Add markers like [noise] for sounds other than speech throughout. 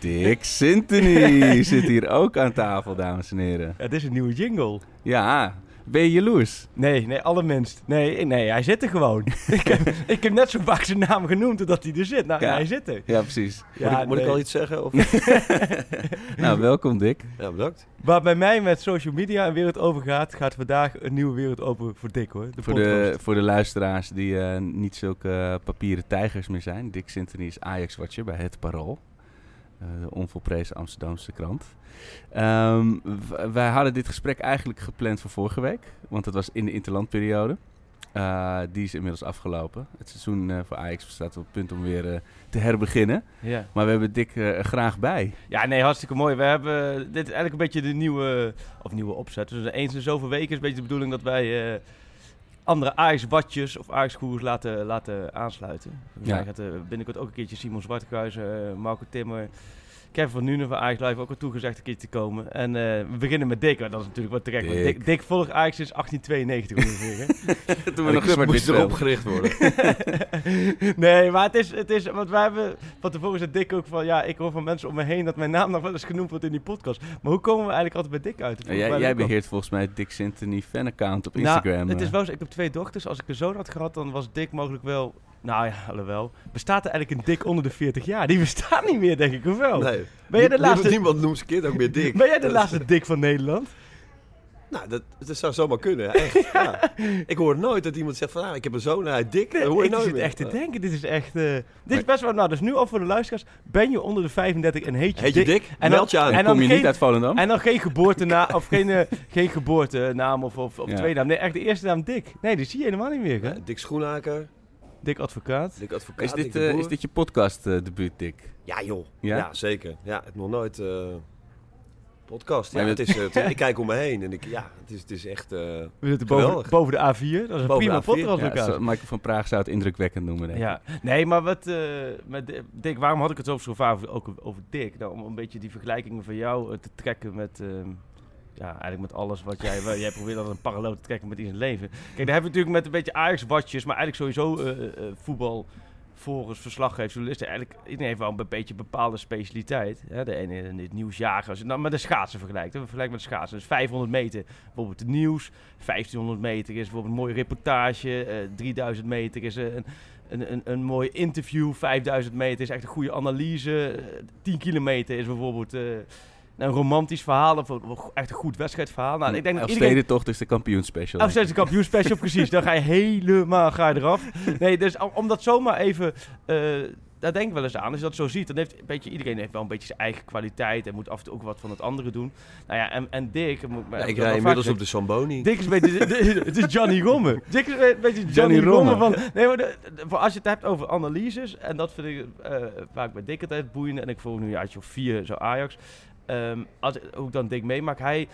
Dick Sintony [laughs] zit hier ook aan tafel, dames en heren. Het is een nieuwe jingle. Ja, ben je jaloers? Nee, nee, allerminst. Nee, nee, hij zit er gewoon. [laughs] ik, heb, ik heb net zo vaak zijn naam genoemd totdat hij er zit. Nou, Ja. hij zit er. Ja, precies. Ja, moet ik, moet ik nee. al iets zeggen? Of? [laughs] Nou, welkom Dick. ja, bedankt. Waar bij mij met social media een wereld over gaat, gaat vandaag een nieuwe wereld open voor Dick hoor. De Voor de, voor de luisteraars die eh, niet zulke papieren tijgers meer zijn. Dick Sintony is Ajax-watcher bij Het Parool. Eh, de onvolprezen Amsterdamse krant. Ehm, wij hadden dit gesprek eigenlijk gepland voor vorige week. Want het was in de interlandperiode. Eh, die is inmiddels afgelopen. Het seizoen eh, voor Ajax staat op het punt om weer te herbeginnen. Ja. Maar we hebben Dick graag bij. ja, nee, hartstikke mooi. We hebben, dit is eigenlijk een beetje de nieuwe, of nieuwe opzet. Dus eens in zoveel weken is een beetje de bedoeling dat wij andere Ajax-watjes of Ajax-goers laten, laten aansluiten. Ja. Gaat eh, binnenkort ook een keertje Simon Zwartkruizen, eh, Marco Timmer, Kevin van Nuenen van Ajax Live ook al toegezegd een keertje te komen. En eh, we beginnen met Dick, dat is natuurlijk wat terecht. Dick. Dick, Dick volgt Ajax sinds 1892 ongeveer. hè? [laughs] Toen we nog zwart-wit moest erop speelden. gericht worden. [laughs] nee, maar het is, het is, want wij hebben van tevoren zei Dick ook van, ja, ik hoor van mensen om me heen dat mijn naam nog wel eens genoemd wordt in die podcast. Maar hoe komen we eigenlijk altijd bij Dick uit? Jij, beheert volgens mij het Dick Sintony fanaccount op Nou, Instagram. het is eh. wel zo, ik heb twee dochters. Als ik een zoon had gehad, dan was Dick mogelijk wel, nou ja, alhoewel. Bestaat er eigenlijk een Dick onder de 40 jaar? Die bestaat niet meer, denk ik, of wel? Nee. Ben jij de Niemand- laatste- Niemand noemt zijn kind ook meer dik. Ben jij de Dat- laatste Dick van Nederland? Nou, dat, dat zou zomaar kunnen. Echt, ja. Ik hoor nooit dat iemand zegt van, nou, ik heb een zoon, hij is dik. Dat hoor je ik nooit zit meer. echt te denken, dit is echt... eh, dit is best wel, nou, dus nu al voor de luisteraars. Ben je onder de 35 en heet je Heet je Dick? dik? En Meld je aan. en dan kom je geen- niet uit Volendam? En dan geen geboortenaam, of geen, eh, geen geboortenaam of, of, of Ja. tweede naam. Nee, echt de eerste naam Dick. Nee, die zie je helemaal niet meer, hè? Ja, dik schoenhaker, Dick advocaat. dik advocaat, Is dit, eh, is dit je podcast eh, debuut, Dick? Ja joh, Ja? ja, zeker. Ja, ik heb nog nooit eh, podcast. Ja, het is, het- [laughs] ik kijk om me heen en ik, ja, het is, het is echt... eh, We zitten boven, boven de A4. Dat is een Boven prima de A4. podcast Ja, Michael van Praag zou het indrukwekkend noemen, denk ik. Ja, nee, maar wat, eh, met Di- Dick, waarom had ik het zo zo vaak over, ook over Dick? Nou, om een beetje die vergelijkingen van jou te trekken met, ehm, ja, eigenlijk met alles wat jij, wel- jij probeert altijd een parallel te trekken met iets in het leven. Kijk, daar hebben we natuurlijk met een beetje Ajax-watjes, maar eigenlijk sowieso eh, eh, eh, voetbal. Volgens verslaggevers, journalisten, eigenlijk iedereen heeft wel een beetje bepaalde specialiteit. Hè? De ene in het nieuwsjager, als je nou met de schaatsen vergelijkt. We vergelijken met de schaatsen. Dus 500 meter bijvoorbeeld het nieuws. 1500 meter is bijvoorbeeld een mooie reportage. eh 3000 meter is een, een, een, een mooi interview. 5000 meter is echt een goede analyse. eh, 10 kilometer is bijvoorbeeld een romantisch verhaal. Of echt een goed wedstrijdverhaal. Nou, ik denk dat iedereen... Elfstedentocht is de kampioenspecial. Of steeds de kampioenspecial, [laughs] precies. Dan ga je helemaal ga je eraf. Nee, dus om, om dat zomaar even... eh, daar denk ik wel eens aan. Als je dat zo ziet, dan heeft een beetje, iedereen heeft wel een beetje zijn eigen kwaliteit. En moet af en toe ook wat van het andere doen. Nou ja, en, en Dick... Moet, ja, ik rij inmiddels op de Samboni. Dick is een beetje... [laughs] Het is Johnny Romme. Dick is een beetje Johnny, Johnny Romme. Van, nee, maar de- de- voor als je het hebt over analyses... En dat vind ik eh, vaak bij Dick altijd boeiend. En ik volg nu een jaartje of vier zo Ajax. Ehm, als ik ook dan Dick meemaak, hij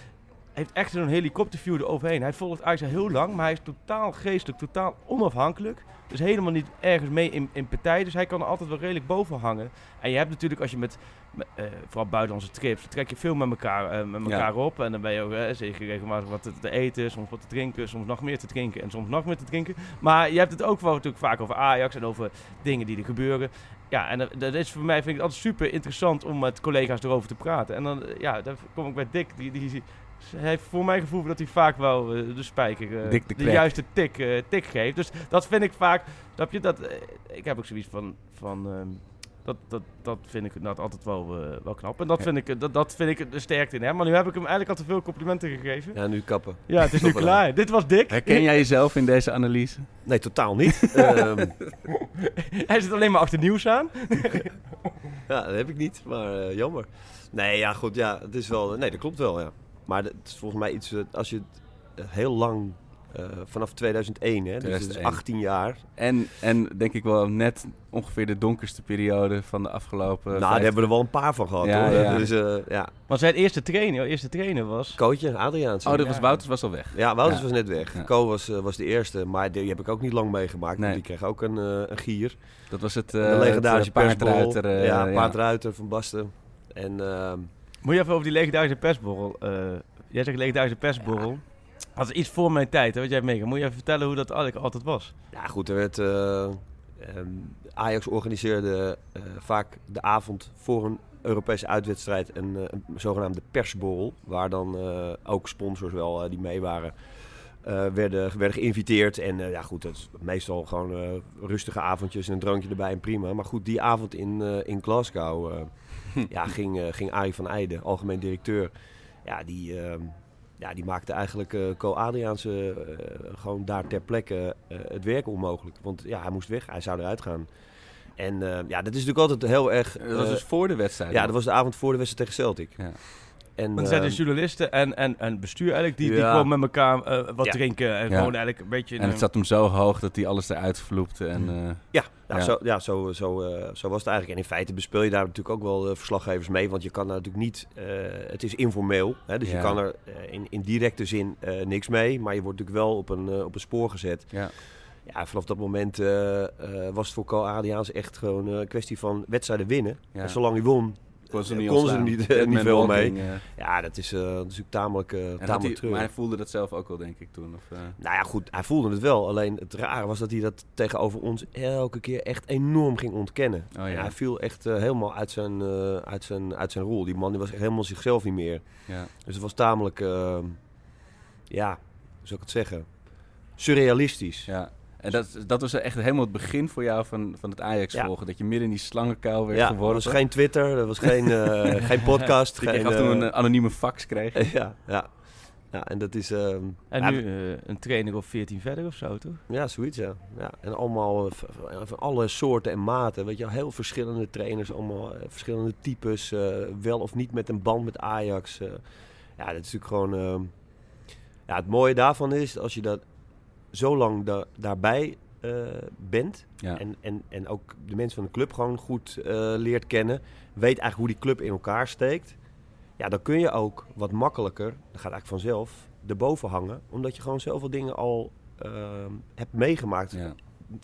heeft echt zo'n helikopterview eroverheen. Hij volgt Ajax heel lang, maar hij is totaal geestelijk, totaal onafhankelijk. Dus helemaal niet ergens mee in, in partij. Dus hij kan er altijd wel redelijk boven hangen. En je hebt natuurlijk als je met, met, eh, vooral buitenlandse trips, trek je veel met elkaar, eh, met elkaar op. En dan ben je ook eh, zeker regelmatig wat te, te eten, soms wat te drinken, soms nog meer te drinken en soms nog meer te drinken. Maar je hebt het ook wel natuurlijk vaak over Ajax en over dingen die er gebeuren. Ja, en dat, is voor mij vind ik het altijd super interessant om met collega's erover te praten. En dan, ja, dan kom ik bij Dick, die, die, hij heeft voor mijn gevoel dat hij vaak wel eh, de spijker, eh, de juiste tik, eh, tik geeft. Dus dat vind ik vaak, snap je, dat, ik heb ook zoiets van, van ehm, Dat, dat, dat vind ik inderdaad altijd wel, wel knap. En dat vind, ik, dat, dat vind ik de sterkte in hem. Maar nu heb ik hem eigenlijk al te veel complimenten gegeven. Ja, nu kappen. Ja, het is nu klaar. Dit was dik. Herken jij jezelf in deze analyse? Nee, totaal niet. Ehm, [laughs] Hij zit alleen maar achter nieuws aan. [laughs] ja, dat heb ik niet, maar eh, jammer. Nee, ja, goed, ja, het is wel... Nee, dat klopt wel, ja. Maar het is volgens mij iets, eh, als je het eh, heel lang, eh, vanaf 2001, hè, dus het is 2001. 18 jaar. En, en denk ik wel net ongeveer de donkerste periode van de afgelopen... nou, daar 50 hebben we er wel een paar van gehad, Ja, hoor. ja. Dus, eh, ja. Maar zijn eerste trainer, eerste trainer was... Coachje, Adriaanse. Oh, dat was Ja. Wouters was al weg. Ja, Wouters Ja. was net weg. Ja. Co was, was de eerste, maar die heb ik ook niet lang meegemaakt. Nee. Want die kreeg ook een, eh, een gier. Dat was het, de legendarische eh, paardruiter. ja, ja. paardruiter van Basten. En ehm, Moet je even over die legendarische persborrel. eh, jij zegt legendarische persborrel. Dat is iets voor mijn tijd, hè, wat jij hebt meegemaakt. Moet je even vertellen hoe dat eigenlijk altijd was? ja, goed, er werd... eh, ehm, Ajax organiseerde eh, vaak de avond voor een Europese uitwedstrijd een, een zogenaamde persborrel. Waar dan ook sponsors wel die mee waren, werden, werden geïnviteerd. En ja, goed, is meestal gewoon rustige avondjes en een drankje erbij en prima. Maar goed, die avond in, in Glasgow ja, ging, eh, ging Arie van Eijden, algemeen directeur. Ja, die, ehm, ja, die maakte eigenlijk eh Co Adriaanse eh, gewoon daar ter plekke eh, het werk onmogelijk. Want ja, hij moest weg, hij zou eruit gaan. En eh, ja, dat is natuurlijk altijd heel erg... Dat was eh, dus voor de wedstrijd. ja, dat was de avond voor de wedstrijd tegen Celtic. Ja. En, Want er zijn de journalisten en, en, en bestuur eigenlijk die, die gewoon met elkaar eh, wat Ja. drinken. En Ja. gewoon eigenlijk een beetje... En het zat hem zo hoog dat hij alles eruit vloepte. En, eh, Ja, ja, Ja. Zo, ja zo, zo, eh, zo was het eigenlijk. En in feite bespeel je daar natuurlijk ook wel verslaggevers mee. Want je kan daar natuurlijk niet... eh, het is informeel. Hè, dus Ja. je kan er in, in directe zin eh, niks mee. Maar je wordt natuurlijk wel op een, op een spoor gezet. ja. Ja, vanaf dat moment eh, eh, was het voor Co Adriaans echt gewoon een kwestie van wedstrijden winnen. Ja. En zolang hij won, kon ze eh, niet kon ze niet, eh, niet man veel walking, mee. eh. Ja, dat is, eh, dat is natuurlijk tamelijk, eh tamelijk hij, treurig. maar hij voelde dat zelf ook wel, denk ik, toen. Of, eh, Nou ja, goed, hij voelde het wel. Alleen het rare was dat hij dat tegenover ons elke keer echt enorm ging ontkennen. Oh, ja. En hij viel echt eh, helemaal uit zijn, eh, uit, zijn, uit zijn rol. Die man die was echt helemaal zichzelf niet meer. ja. Dus het was tamelijk, eh, ja, hoe zou ik het zeggen, surrealistisch. ja. En dat, dat was echt helemaal het begin voor jou van, van het Ajax Ja. volgen. Dat je midden in die slangenkuil werd Ja, er geworpen. was geen Twitter, er was geen, eh, [laughs] geen podcast. Dat je geen, af en toe eh, een anonieme fax kreeg. [laughs] ja, ja. ja, en dat is... ehm, En ja, nu eh, een trainer of 14 verder of zo, toch? Ja, zoiets, ja. ja. En allemaal van alle soorten en maten. Weet je, wel. heel verschillende trainers, allemaal verschillende types. eh, wel of niet met een band met Ajax. eh. ja, dat is natuurlijk gewoon... ehm, ja, het mooie daarvan is, als je dat zo lang da- daarbij eh, bent... Ja. En, en, en ook de mensen van de club gewoon goed eh, leert kennen... weet eigenlijk hoe die club in elkaar steekt... Ja, dan kun je ook wat makkelijker, dat gaat eigenlijk vanzelf, erboven hangen. Omdat je gewoon zoveel dingen al ehm, hebt meegemaakt. Ja.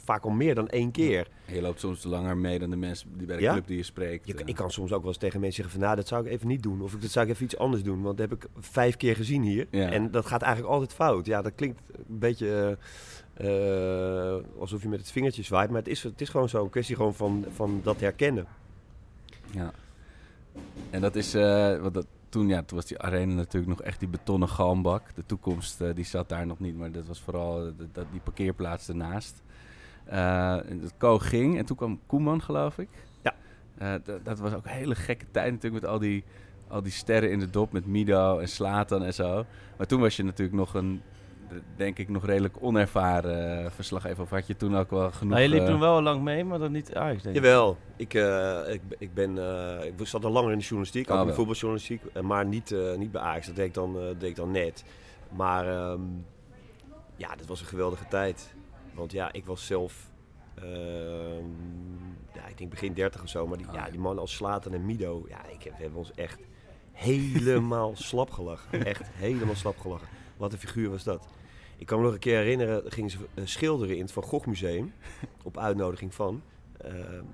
Vaak al meer dan één keer. Je loopt soms langer mee dan de mensen die bij de Ja? club die je spreekt. Je, eh. ik kan soms ook wel eens tegen mensen zeggen van... nou, dat zou ik even niet doen. Of ik- dat zou ik even iets anders doen. Want dat heb ik vijf keer gezien hier. Ja. En dat gaat eigenlijk altijd fout. Ja, dat klinkt een beetje eh, eh, alsof je met het vingertje zwaait. Maar het is, het is gewoon zo. Een kwestie gewoon van, van dat herkennen. Ja. En dat is, want dat, toen, ja, toen was die arena natuurlijk nog echt die betonnen galmbak. De toekomst die zat daar nog niet, maar dat was vooral dat- die parkeerplaats ernaast. Eh, het Co ging en toen kwam Koeman, geloof ik. Ja. Eh, dat- was ook een hele gekke tijd natuurlijk met al die, al die sterren in de dop met Mido en Slatan en zo. Maar toen was je natuurlijk nog een, denk ik, nog redelijk onervaren eh, verslaggever. Of had je toen ook wel genoeg... Nou, je liep toen wel lang mee, maar dan niet Ajax, denk ik. Jawel, ik, eh, ik, ik, ben, eh, ik zat al langer in de journalistiek, ook Ah, in de voetbaljournalistiek, maar niet, eh, niet bij Ajax. Dat deed ik dan, eh, deed ik dan net. Maar ehm, ja, dat was een geweldige tijd. Want ja, ik was zelf, ehm, ja, ik denk begin 30 of zo, maar die, Oh, ja, die mannen als Slatan en Mido, ja, ik heb, we hebben ons echt helemaal [laughs] slap gelachen. Echt helemaal slap gelachen. Wat een figuur was dat. Ik kan me nog een keer herinneren, gingen ze eh, schilderen in het Van Gogh Museum. [laughs] Op uitnodiging van. Eh,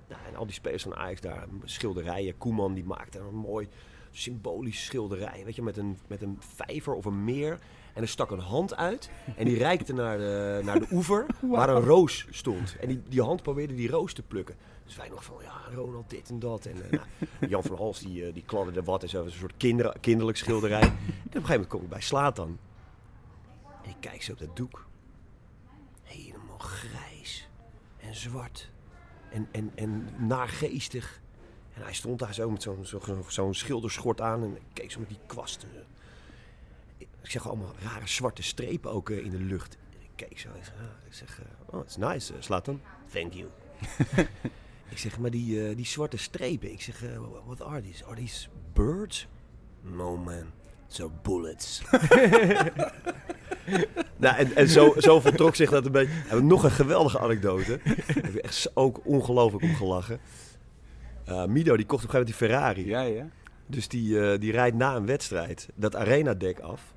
nou, en al die spelers van Ajax daar, schilderijen. Koeman die maakte een mooi symbolisch schilderij. Weet je, met een, met een vijver of een meer. En er stak een hand uit. En die reikte naar de, naar de [laughs] oever waar een roos stond. En die, die hand probeerde die roos te plukken. Dus wij nog van, ja, Ronald dit en dat. En eh, nou, Jan van Hals die, eh, die kladderde wat. En zo, een soort kinder, kinderlijk schilderij. En op een gegeven moment kom ik bij Slatan. En ik kijk zo op dat doek. Helemaal grijs en zwart. en, en, en naargeestig. En hij stond daar zo met zo'n zo, zo- zo'n schilderschort aan en keek zo met die kwast. Ik zeg allemaal rare zwarte strepen ook eh, in de lucht. Ik keek zo ik zeg, ah, eh, oh, it's nice, Slatan. Thank you. [laughs] ik zeg, maar die, eh, die zwarte strepen, ik zeg, eh, what are these? Are these birds? No man, so bullets. [laughs] nou, en, en zo, zo vertrok zich dat een beetje. En nog een geweldige anekdote. [laughs] Daar heb ik echt ook ongelooflijk om gelachen. Eh, Mido die kocht op een gegeven moment die Ferrari. Ja, ja. Dus die, eh, die rijdt na een wedstrijd dat arenadek af.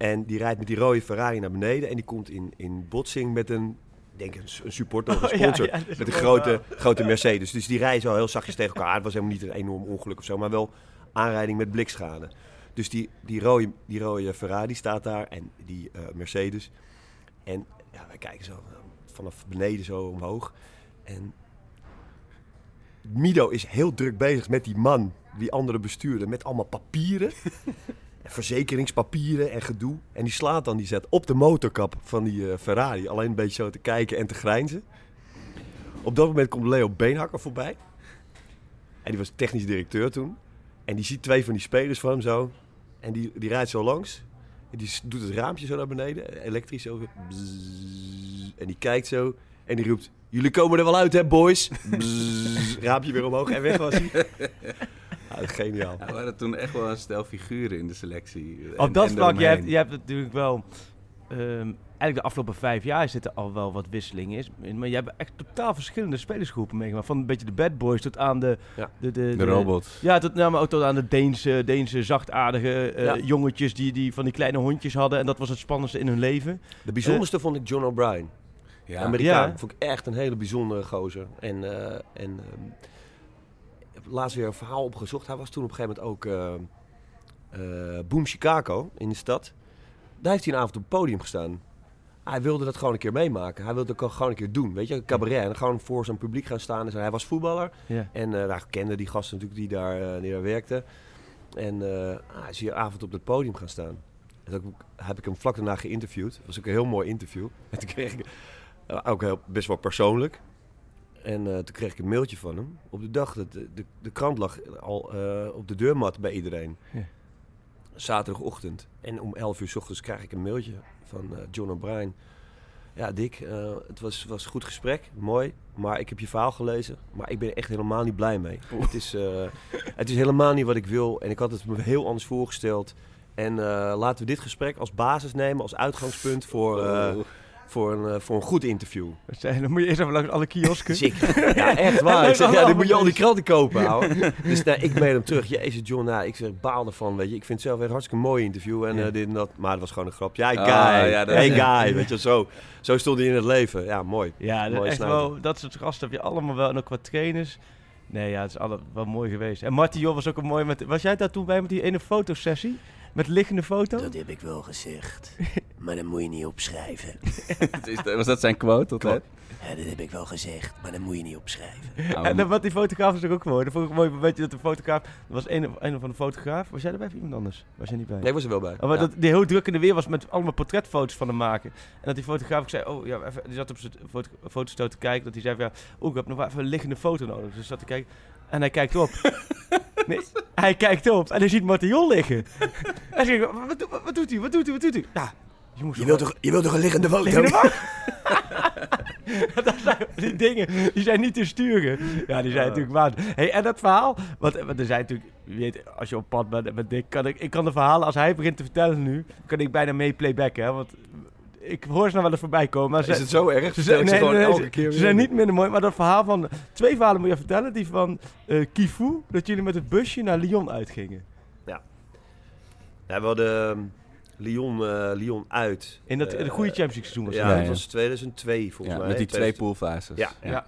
En die rijdt met die rode Ferrari naar beneden. En die komt in, in botsing met een, denk een, een supporter of een Oh, ja, sponsor. ja, met een wel grote, grote Mercedes. Dus die rijden zo heel zachtjes tegen elkaar. Het was helemaal niet een enorm ongeluk of zo. Maar wel aanrijding met blikschade. Dus die, die, rode, die rode Ferrari staat daar. En die eh, Mercedes. En ja, wij kijken zo eh, vanaf beneden zo omhoog. En Mido is heel druk bezig met die man, die andere bestuurder, met allemaal papieren. [laughs] En verzekeringspapieren en gedoe. En die slaat dan die zet op de motorkap van die eh, Ferrari. Alleen een beetje zo te kijken en te grijnzen. Op dat moment komt Leo Beenhakker voorbij. En die was technisch directeur toen. En die ziet twee van die spelers van hem zo. En die, die rijdt zo langs. En die doet het raampje zo naar beneden. Elektrisch. Bzzz. En die kijkt zo. En die roept... Jullie komen er wel uit, hè, boys? Raampje weer omhoog en weg was hij. [laughs] Geniaal. Ja, we hadden toen echt wel een stel figuren in de selectie. Op En- dat vlak, je hebt, je hebt natuurlijk wel... ehm, eigenlijk de afgelopen vijf jaar zitten al wel wat wisselingen in. Maar je hebt echt totaal verschillende spelersgroepen meegemaakt. Van een beetje de bad boys tot aan de... Ja. de, de, De robot. Ja, tot, nou, maar ook tot aan de Deense, Deense zachtaardige eh, Ja. jongetjes die, die van die kleine hondjes hadden. En dat was het spannendste in hun leven. De bijzonderste vond ik John O'Brien. Ja. Amerikaan. Ja. Vond ik echt een hele bijzondere gozer. En, eh, en ehm, heb laatst weer een verhaal opgezocht. Hij was toen op een gegeven moment ook eh, Boom Chicago in de stad. Daar heeft hij een avond op het podium gestaan. Hij wilde dat gewoon een keer meemaken. Hij wilde het ook gewoon een keer doen. Weet je, een cabaret. En gewoon voor zijn publiek gaan staan. En hij was voetballer. En eh daar kende die gasten natuurlijk die daar, eh, die daar werkten. En hij is hier avond op het podium gaan staan. En toen heb ik hem vlak daarna geïnterviewd. Dat was ook een heel mooi interview. [laughs] En toen kreeg ik, ook heel, best wel persoonlijk. En eh, toen kreeg ik een mailtje van hem. Op de dag dat de, de, de krant lag al eh, op de deurmat bij iedereen. Ja. Zaterdagochtend. En om 11 uur s ochtends krijg ik een mailtje van eh, John O'Brien. Ja, Dick, het was, was een goed gesprek. Mooi. Maar ik heb je verhaal gelezen. Maar ik ben er echt helemaal niet blij mee. Het is, het is helemaal niet wat ik wil. En ik had het me heel anders voorgesteld. En laten we dit gesprek als basis nemen, als uitgangspunt voor, voor, een, eh, voor een goed interview. Dat zijn- Dan moet je eerst even langs alle kiosken. Zeker. Ja, echt waar. [laughs] Ik zeg, ja, dit moet je al die kranten kopen, ouwe. Dus nou, ik mail hem terug. Jezus, John, nou, ik zeg, baal ervan, weet je. Ik vind het zelf een hartstikke mooi interview en Ja. eh, dit en dat. Maar het was gewoon een guy. Ah, ja, dat hey, guy. Weet je, zo, zo stond hij in het leven. Ja, mooi. Ja, Mooi echt wel, dat soort gasten heb je allemaal wel. En ook wat trainers. Nee, ja, het is alle, wel mooi geweest. En Marty Jol was ook een mooi... Met, was jij daar toen bij met die ene fotosessie? Met liggende foto? Dat heb ik wel gezegd. [laughs] Maar dat moet je niet opschrijven. [laughs] Was dat zijn quote altijd? Ja, dat heb ik wel gezegd, maar dat moet je niet opschrijven. Nou, En dan, wat die fotograaf is ook. Dat vond ik mooi. Weet je dat de fotograaf... Er was een, een van de fotograaf. Was jij erbij of iemand anders? Was jij niet bij? Nee, ik was er wel bij. Oh, maar Ja. dat die heel druk in de weer was met allemaal portretfoto's van hem maken. En dat die fotograaf ook zei, oh ja, even, die zat op zijn foto, te kijken. Dat hij zei van, ja, oh, ik heb nog wel even een liggende foto nodig. Dus zat te kijken. En hij kijkt op. [laughs] nee, hij kijkt op en hij ziet Martiol liggen. [laughs] hij zegt, wat, doet- wat, wat doet hij, wat doet hij, wat doet hij? Ja, je, moest Je wilt toch, je wilt toch een liggende foto? [laughs] dat zijn, die dingen, die zijn niet te sturen. Ja, die zijn natuurlijk waar. Hey, en dat verhaal, want, want er zijn natuurlijk, weet, als je op pad bent met Dick, kan ik, ik kan de verhalen, als hij begint te vertellen nu, kan ik bijna mee playbacken, hè, want ik hoor ze nou wel eens voorbij komen. Maar ze, Is het zo erg? ze zijn, ik ze nee, gewoon nee, elke keer ze zijn niet minder mooi, maar dat verhaal van, twee verhalen moet je vertellen, die van eh Kifu, dat jullie met het busje naar Lyon uitgingen. Ja, we hadden ehm, Lyon, eh, Lyon uit. In dat Eh, de goede Champions League seizoen was Ja, dat. Ja, dat was 2002 volgens ja, mij. met die twee 2000 poolfases. Ja, Ja.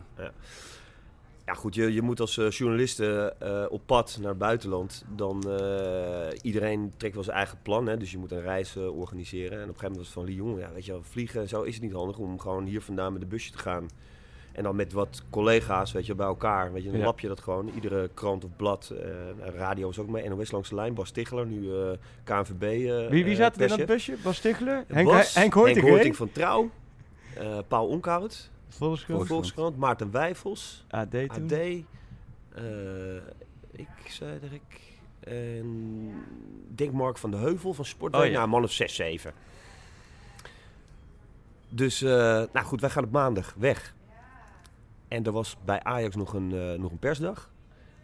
Ja, goed, je, je moet als eh, journalist eh, eh, op pad naar het buitenland. Dan eh, iedereen trekt wel zijn eigen plan. Hè, dus je moet een reis eh, organiseren. En op een gegeven moment was het van Lyon. Ja, weet je wel, vliegen en zo is het niet handig om gewoon hier vandaan met de busje te gaan. En dan met wat collega's, weet je, bij elkaar. Weet je, dan Ja. lap je dat gewoon. Iedere krant of blad, eh, radio is ook mee. NOS langs de lijn, Bas Ticheler, nu eh KNVB. eh, Wie, wie zat er in dat busje? Bas Stigler? Henk, Bas, Henk? Hoorting van Trouw. eh, Paul Onkhout. Volkskrant. Volkskrant, Maarten Wijfels, AD toen. AD, ik zei dat ik, en denk Mark van de Heuvel van Sportweek, Oh, ja. nou, man of 6, 7. Dus, nou goed, wij gaan op maandag weg. En er was bij Ajax nog een, eh, nog een persdag.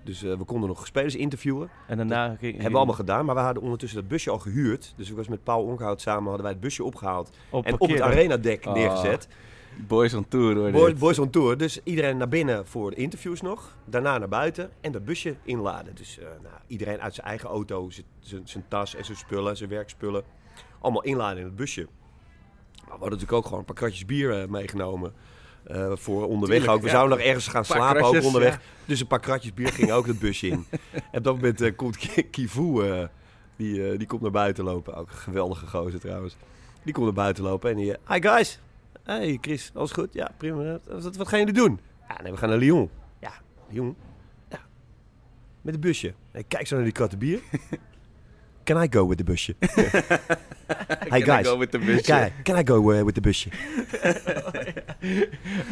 Dus eh, we konden nog spelers interviewen. En daarna ging... Hebben we allemaal gedaan, maar we hadden ondertussen dat busje al gehuurd. Dus ik was met Paul Onkhout samen, hadden wij het busje opgehaald. op en op het arenadek Oh, neergezet. Boys on tour hoor. Boys, on tour. Dus iedereen naar binnen voor de interviews nog. Daarna naar buiten en dat busje inladen. Dus eh, nou, iedereen uit zijn eigen auto, zijn- tas en zijn spullen, zijn werkspullen. Allemaal inladen in het busje. Maar we hadden natuurlijk ook gewoon een paar kratjes bier meegenomen. Eh, voor onderweg Tuurlijk, ook. We ja. zouden nog ergens gaan slapen kratjes, ook onderweg. ja. Dus een paar kratjes bier gingen ook het busje in. [laughs] en op dat moment eh, komt Ki- Kivu, eh, die, die komt naar buiten lopen. Ook een geweldige gozer trouwens. Die komt naar buiten lopen en die... Hi guys! Hey Chris, alles goed? Ja, prima. Wat, wat gaan jullie doen? Ja, nee, we gaan naar Lyon. Ja, Lyon? Ja. Met een busje. En ik kijk zo naar die kratten bier. [laughs] Can I go with the busje? [laughs] Hey Can I guys. go with the busje? Can, can I go with the busje?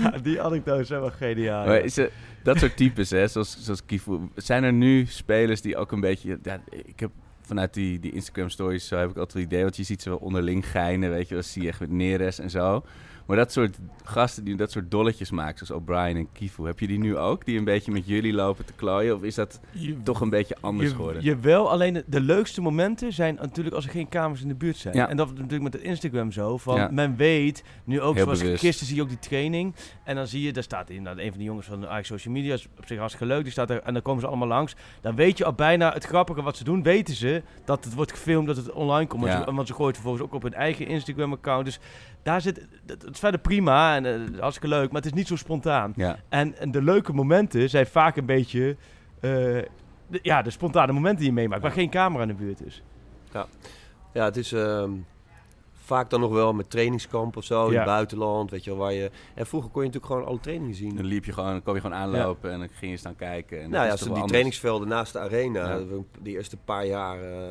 Ja, [laughs] die anekdotes zijn wel geniaal. Maar is het, dat soort types, hè, zoals, zoals Kifu. Zijn er nu spelers die ook een beetje... Ja, ik heb vanuit die, die Instagram stories zo heb ik altijd het idee... want je ziet ze wel onderling geinen, weet je wel. zie je echt met Neres en zo. Maar dat soort gasten die dat soort dolletjes maken, zoals O'Brien en Kifu... heb je die nu ook, die een beetje met jullie lopen te klooien? Of is dat Je- toch een beetje anders je, geworden? Jawel, alleen de, leukste momenten zijn natuurlijk als er geen kamers in de buurt zijn. Ja. En dat is natuurlijk met het Instagram zo. Van Ja. Men weet, nu ook Heel zoals bewust. gisteren zie je ook die training. En dan zie je, daar staat inderdaad een van de jongens van de Ajax Social Media. is op zich hartstikke leuk. Die staat er, en dan komen ze allemaal langs. Dan weet je al bijna het grappige wat ze doen. Weten ze dat het wordt gefilmd, dat het online komt. Want, Ja. ze, want ze gooien het vervolgens ook op hun eigen Instagram account. Dus daar zit, is verder prima en eh, hartstikke leuk. Maar het is niet zo spontaan. Ja, En, en de leuke momenten zijn vaak een beetje... eh, de, ja, de spontane momenten die je meemaakt, waar geen camera in de buurt is. Ja, het is ehm, vaak dan nog wel met trainingskamp of zo in het buitenland, weet je wel, waar je... En vroeger kon je natuurlijk gewoon alle trainingen zien. dan liep je gewoon, dan kwam je gewoon aanlopen en dan ging je staan kijken. En nou ja, toch die anders. trainingsvelden naast de arena, Ja. die eerste paar jaar eh,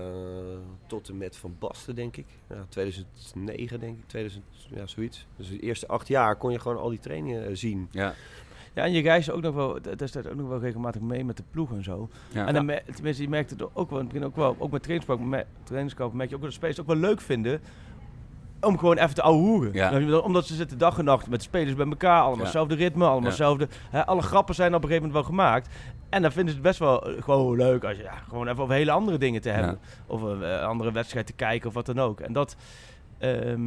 tot en met Van Basten, denk ik. Ja, 2009, denk ik, 2000, ja, zoiets. Dus de eerste acht jaar kon je gewoon al die trainingen eh, zien. Ja, Ja, en je reist ook nog wel, daar staat ook nog wel regelmatig mee met de ploeg en zo. ja. En dan, mer- tenminste, je merkt het ook wel, in het begin ook wel, ook met trainingskamp, me- trainingskamp merk je ook wel dat spelers ook wel leuk vinden om gewoon even te ouwehoeren. Ja. Omdat ze zitten dag en nacht met de spelers bij elkaar, allemaal Ja. hetzelfde ritme, allemaal hetzelfde. Hè, alle grappen zijn op een gegeven moment wel gemaakt. En dan vinden ze het best wel eh, gewoon leuk als je ja, gewoon even over hele andere dingen te hebben. Of een eh, andere wedstrijd te kijken of wat dan ook. En dat, ehm,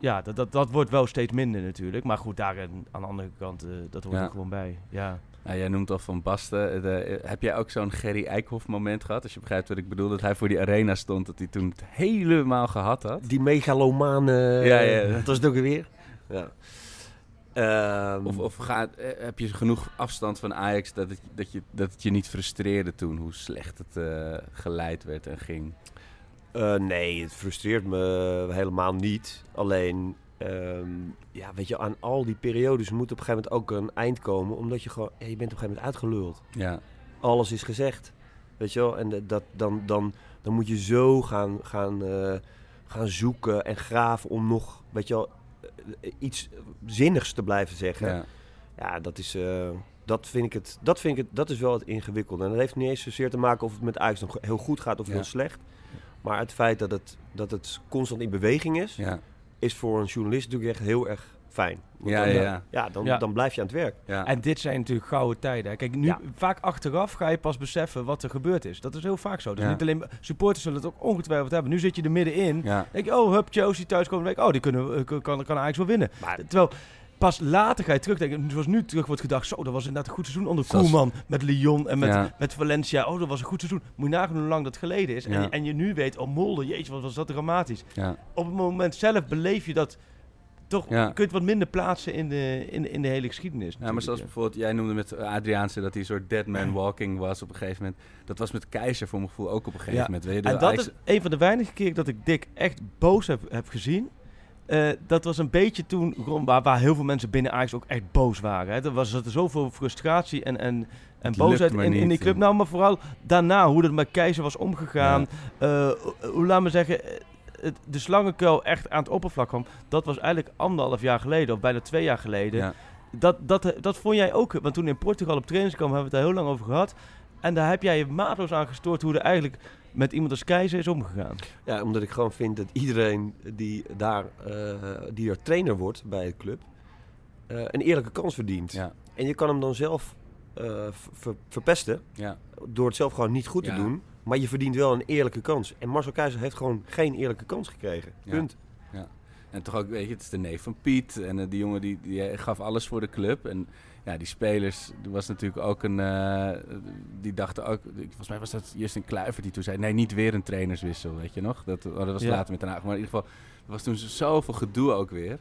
ja, dat, dat, dat wordt wel steeds minder natuurlijk. Maar goed, daar aan de andere kant, eh, dat hoort Ja. er gewoon bij. Ja. Nou, jij noemt al Van Basten. De- eh, heb jij ook zo'n Gerry Eikhoff moment gehad? Als je begrijpt wat ik bedoel. Dat hij voor die arena stond. Dat hij toen het helemaal gehad had. Die megalomaan, eh, Ja, ja. dat was het ook weer. Ja. Ehm, Of, of eh, heb je genoeg afstand van Ajax dat het, dat, je, dat het je niet frustreerde toen? Hoe slecht het eh, geleid werd en ging. Eh, nee, het frustreert me helemaal niet. Alleen, ehm, ja, weet je, aan al die periodes moet op een gegeven moment ook een eind komen. Omdat je gewoon, ja, je bent op een gegeven moment uitgeluld. Ja, Alles is gezegd. Weet je wel? En dat, dan, dan, dan moet je zo gaan, gaan, eh, gaan zoeken en graven om nog, weet je wel, eh, iets zinnigs te blijven zeggen. ja. Ja, dat is, eh, dat vind ik het, dat vind ik het, dat is wel het ingewikkelde. En dat heeft niet eens zozeer te maken of het met Ajax nog heel goed gaat of Ja. heel slecht. Maar het feit dat het, dat het constant in beweging is, ja. Is voor een journalist natuurlijk echt heel erg fijn. Want Ja, dan, ja, eh, ja. ja, dan, Ja. dan blijf je aan het werk. ja. En dit zijn natuurlijk gouden tijden. hè. Kijk, nu Ja. vaak achteraf ga je pas beseffen wat er gebeurd is. Dat is heel vaak zo. Dus Ja. niet alleen supporters zullen het ook ongetwijfeld hebben. Nu zit je er middenin. ja. denk je, oh, hup, Chelsea thuis komende week. Oh, die kunnen, eh, kan, kan eigenlijk wel winnen. Maar Terwijl pas later ga je terugdenken. Zoals nu terug wordt gedacht. Zo, dat was inderdaad een goed seizoen onder Zoals- Koeman. Met Lyon en met, Ja. met Valencia. Oh, dat was een goed seizoen. Moet je nagaan hoe lang dat geleden is. En, je, en je nu weet, oh Molde, jeetje, wat was dat dramatisch. ja. Op het moment zelf beleef je dat toch, Ja. je kunt wat minder plaatsen in de, in, in de hele geschiedenis. Ja, maar zoals bijvoorbeeld, jij noemde met Adriaanse dat hij een soort dead man walking was op een gegeven moment. Dat was met Keizer voor mijn gevoel ook op een gegeven moment. Weet je, En dat is een van de weinige keren dat ik Dick echt boos heb, heb gezien. Eh, dat was een beetje toen waar, waar heel veel mensen binnen Ajax ook echt boos waren. Hè. Er was er zoveel frustratie en, en, en Het boosheid in, in die club. en- Nou, maar vooral daarna, hoe dat met Keizer was omgegaan. Eh, hoe- hoe laat me zeggen, eh, de slangenkuil echt aan het oppervlak kwam, dat was eigenlijk anderhalf jaar geleden, of bijna twee jaar geleden. Ja. Dat, dat, dat vond jij ook, want toen in Portugal op trainingskamp hebben we het daar heel lang over gehad. En daar heb jij je maatloos aan gestoord hoe er eigenlijk met iemand als Keizer is omgegaan. Ja, omdat ik gewoon vind dat iedereen die daar, eh, die er trainer wordt bij de club, eh, een eerlijke kans verdient. Ja. En je kan hem dan zelf eh, ver- verpesten Ja. door het zelf gewoon niet goed te Ja. doen. Maar je verdient wel een eerlijke kans. En Marcel Keizer heeft gewoon geen eerlijke kans gekregen. Ja. Punt. En toch ook, weet je, het is de neef van Piet. En die jongen die, die gaf alles voor de club. En ja, die spelers, er was natuurlijk ook een... eh, die dachten ook... Volgens mij was dat Justin Kluivert die toen zei... Nee, niet weer een trainerswissel, weet je nog? Dat, oh, dat was Ja. later met Den Haag. Maar in ieder geval, er was toen zoveel gedoe ook weer.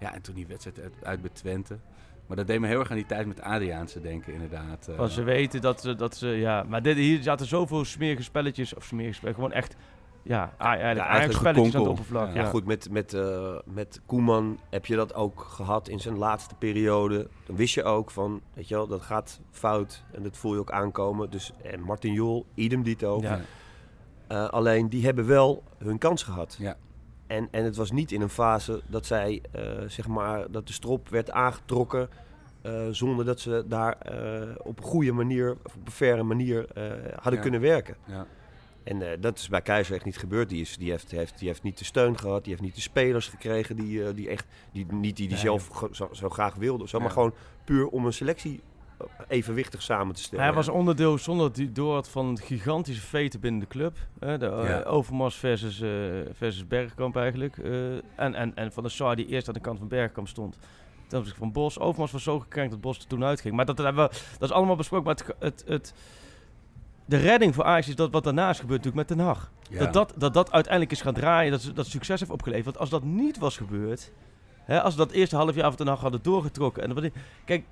Ja, en toen die wedstrijd uit, uit bij Twente. Maar dat deed me heel erg aan die tijd met Adriaanse denken, inderdaad. eh. Want ze weten dat ze, dat ze ja, maar dit, hier zaten zoveel smerige spelletjes, of smerige spelletjes, gewoon echt, ja, eigenlijk, Ja, eigenlijk spelletjes aan het oppervlak. Ja, Ja, goed, met, met, eh, met Koeman heb je dat ook gehad in zijn laatste periode. Dan wist je ook van, weet je wel, dat gaat fout. En dat voel je ook aankomen. Dus, en Martin Jol, idem dito. Ja. Eh, alleen, die hebben wel hun kans gehad. Ja. En, en het was niet in een fase dat zij, eh, zeg maar, dat de strop werd aangetrokken... eh, zonder dat ze daar eh, op een goede manier, of op een faire manier eh, hadden Ja. kunnen werken. Ja. En eh, dat is bij Keizer echt niet gebeurd. Die, is, die, heeft, die, heeft, die heeft niet de steun gehad. Die heeft niet de spelers gekregen die, eh, die echt, die, niet die, die Nee. zelf zo, zo graag wilden. of Zo, maar gewoon puur om een selectie eh, evenwichtig samen te stellen. Hij was onderdeel zonder dat hij door van gigantische veten binnen de club. Hè, de Ja. Overmars versus, versus Bergkamp eigenlijk. en, en, en van de Sar die eerst aan de kant van Bergkamp stond. Ten opzichte van Bos. Overmars was zo gekrenkt dat Bos er toen uitging. Maar dat, hebben we, dat is allemaal besproken. Maar het, het, het, de redding voor Ajax is dat wat daarna is gebeurd natuurlijk met Den Haag. Ja. Dat, dat, dat dat uiteindelijk is gaan draaien, dat, ze- dat succes heeft opgeleverd. Want als dat niet was gebeurd, hè, als we dat eerste half jaar van Den Haag hadden doorgetrokken. En kijk,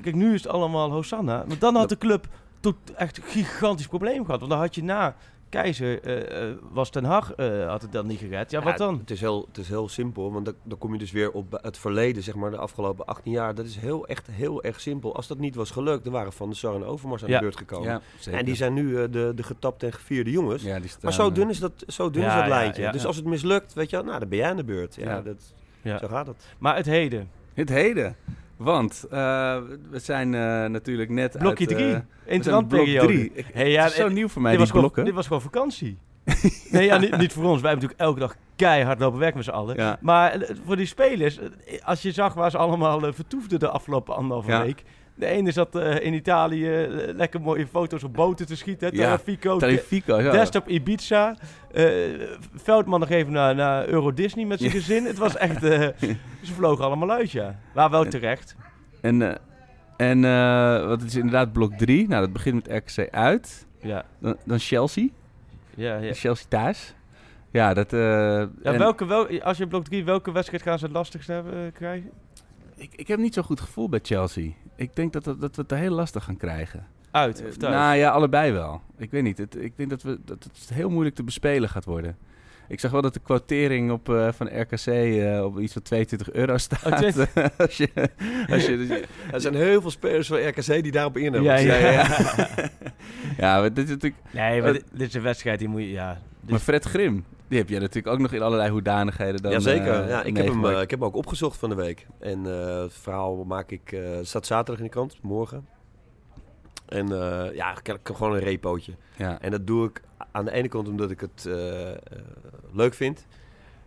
kijk, nu is het allemaal Hosanna. Maar dan had de club tot echt een gigantisch probleem gehad. Want dan had je na Keizer, eh, eh, was Den Haag, eh, had het dan niet gered. Ja, wat dan? Het is heel, het is heel simpel, want dan, dan kom je dus weer op het verleden, zeg maar, de afgelopen 18 jaar. Dat is heel, echt heel erg simpel. Als dat niet was gelukt, dan waren Van der Sar en Overmars aan Ja. de beurt gekomen. Ja, en die zijn nu eh, de, de getapte en gevierde jongens. Ja, die staan, maar zo dun is dat, zo dun is dat ja, lijntje. ja, dus als het mislukt, weet je wel, nou, dan ben jij aan de beurt. Ja, Ja. Dat, Ja. zo gaat het. Maar het heden. Het heden. Want eh, we zijn eh, natuurlijk net Blokje uit... 3. eh, Interlandperiode. Hey, ja, het is zo nieuw voor mij, dit, die was gewoon, blokken. dit was gewoon vakantie. [laughs] nee, ja, niet, niet voor ons. Wij hebben natuurlijk elke dag keihard lopen werken met z'n allen. Ja. Maar voor die spelers, als je zag waar ze allemaal vertoefden de afgelopen anderhalve Ja. week. De ene zat eh, in Italië eh, lekker mooie foto's op boten te schieten. Ja, Tarifico, Tarifico, ja. Desktop Ibiza. Eh, Veldman nog even naar, naar Euro Disney met zijn gezin. Het was echt... [laughs] ze vlogen allemaal uit, ja. Maar wel terecht. En, en wat is inderdaad blok 3. Nou, dat begint met RKC uit. Ja, Dan, dan Chelsea. ja, ja. Chelsea thuis. Ja, dat... ja welke, wel, als je blok 3, welke wedstrijd gaan ze het lastigst hebben, krijgen? ik, ik heb niet zo'n goed gevoel bij Chelsea. Ik denk dat, dat, dat we het heel lastig gaan krijgen. Uit of thuis? Nou ja, allebei wel. Ik weet niet. Het, ik denk dat, we, dat het heel moeilijk te bespelen gaat worden. Ik zag wel dat de quotering op, eh, van RKC eh, op iets van 22 euro staat. Oh, 22. [laughs] als je, als je, Er zijn heel veel spelers van RKC die daarop in hebben. Ja, ja, ja. [laughs] ja, maar dit is natuurlijk... Nee, maar Eh, dit, dit is een wedstrijd die moet je... Ja, dit- Maar Fred Grim, die heb jij natuurlijk ook nog in allerlei hoedanigheden dan Jazeker. eh, ja, ik, heb hem, eh, ik heb hem ook opgezocht van de week. En eh, het verhaal maak ik, staat zaterdag in de krant, morgen. En eh, ja, ik heb gewoon een repootje. ja. En dat doe ik aan de ene kant omdat ik het leuk vind.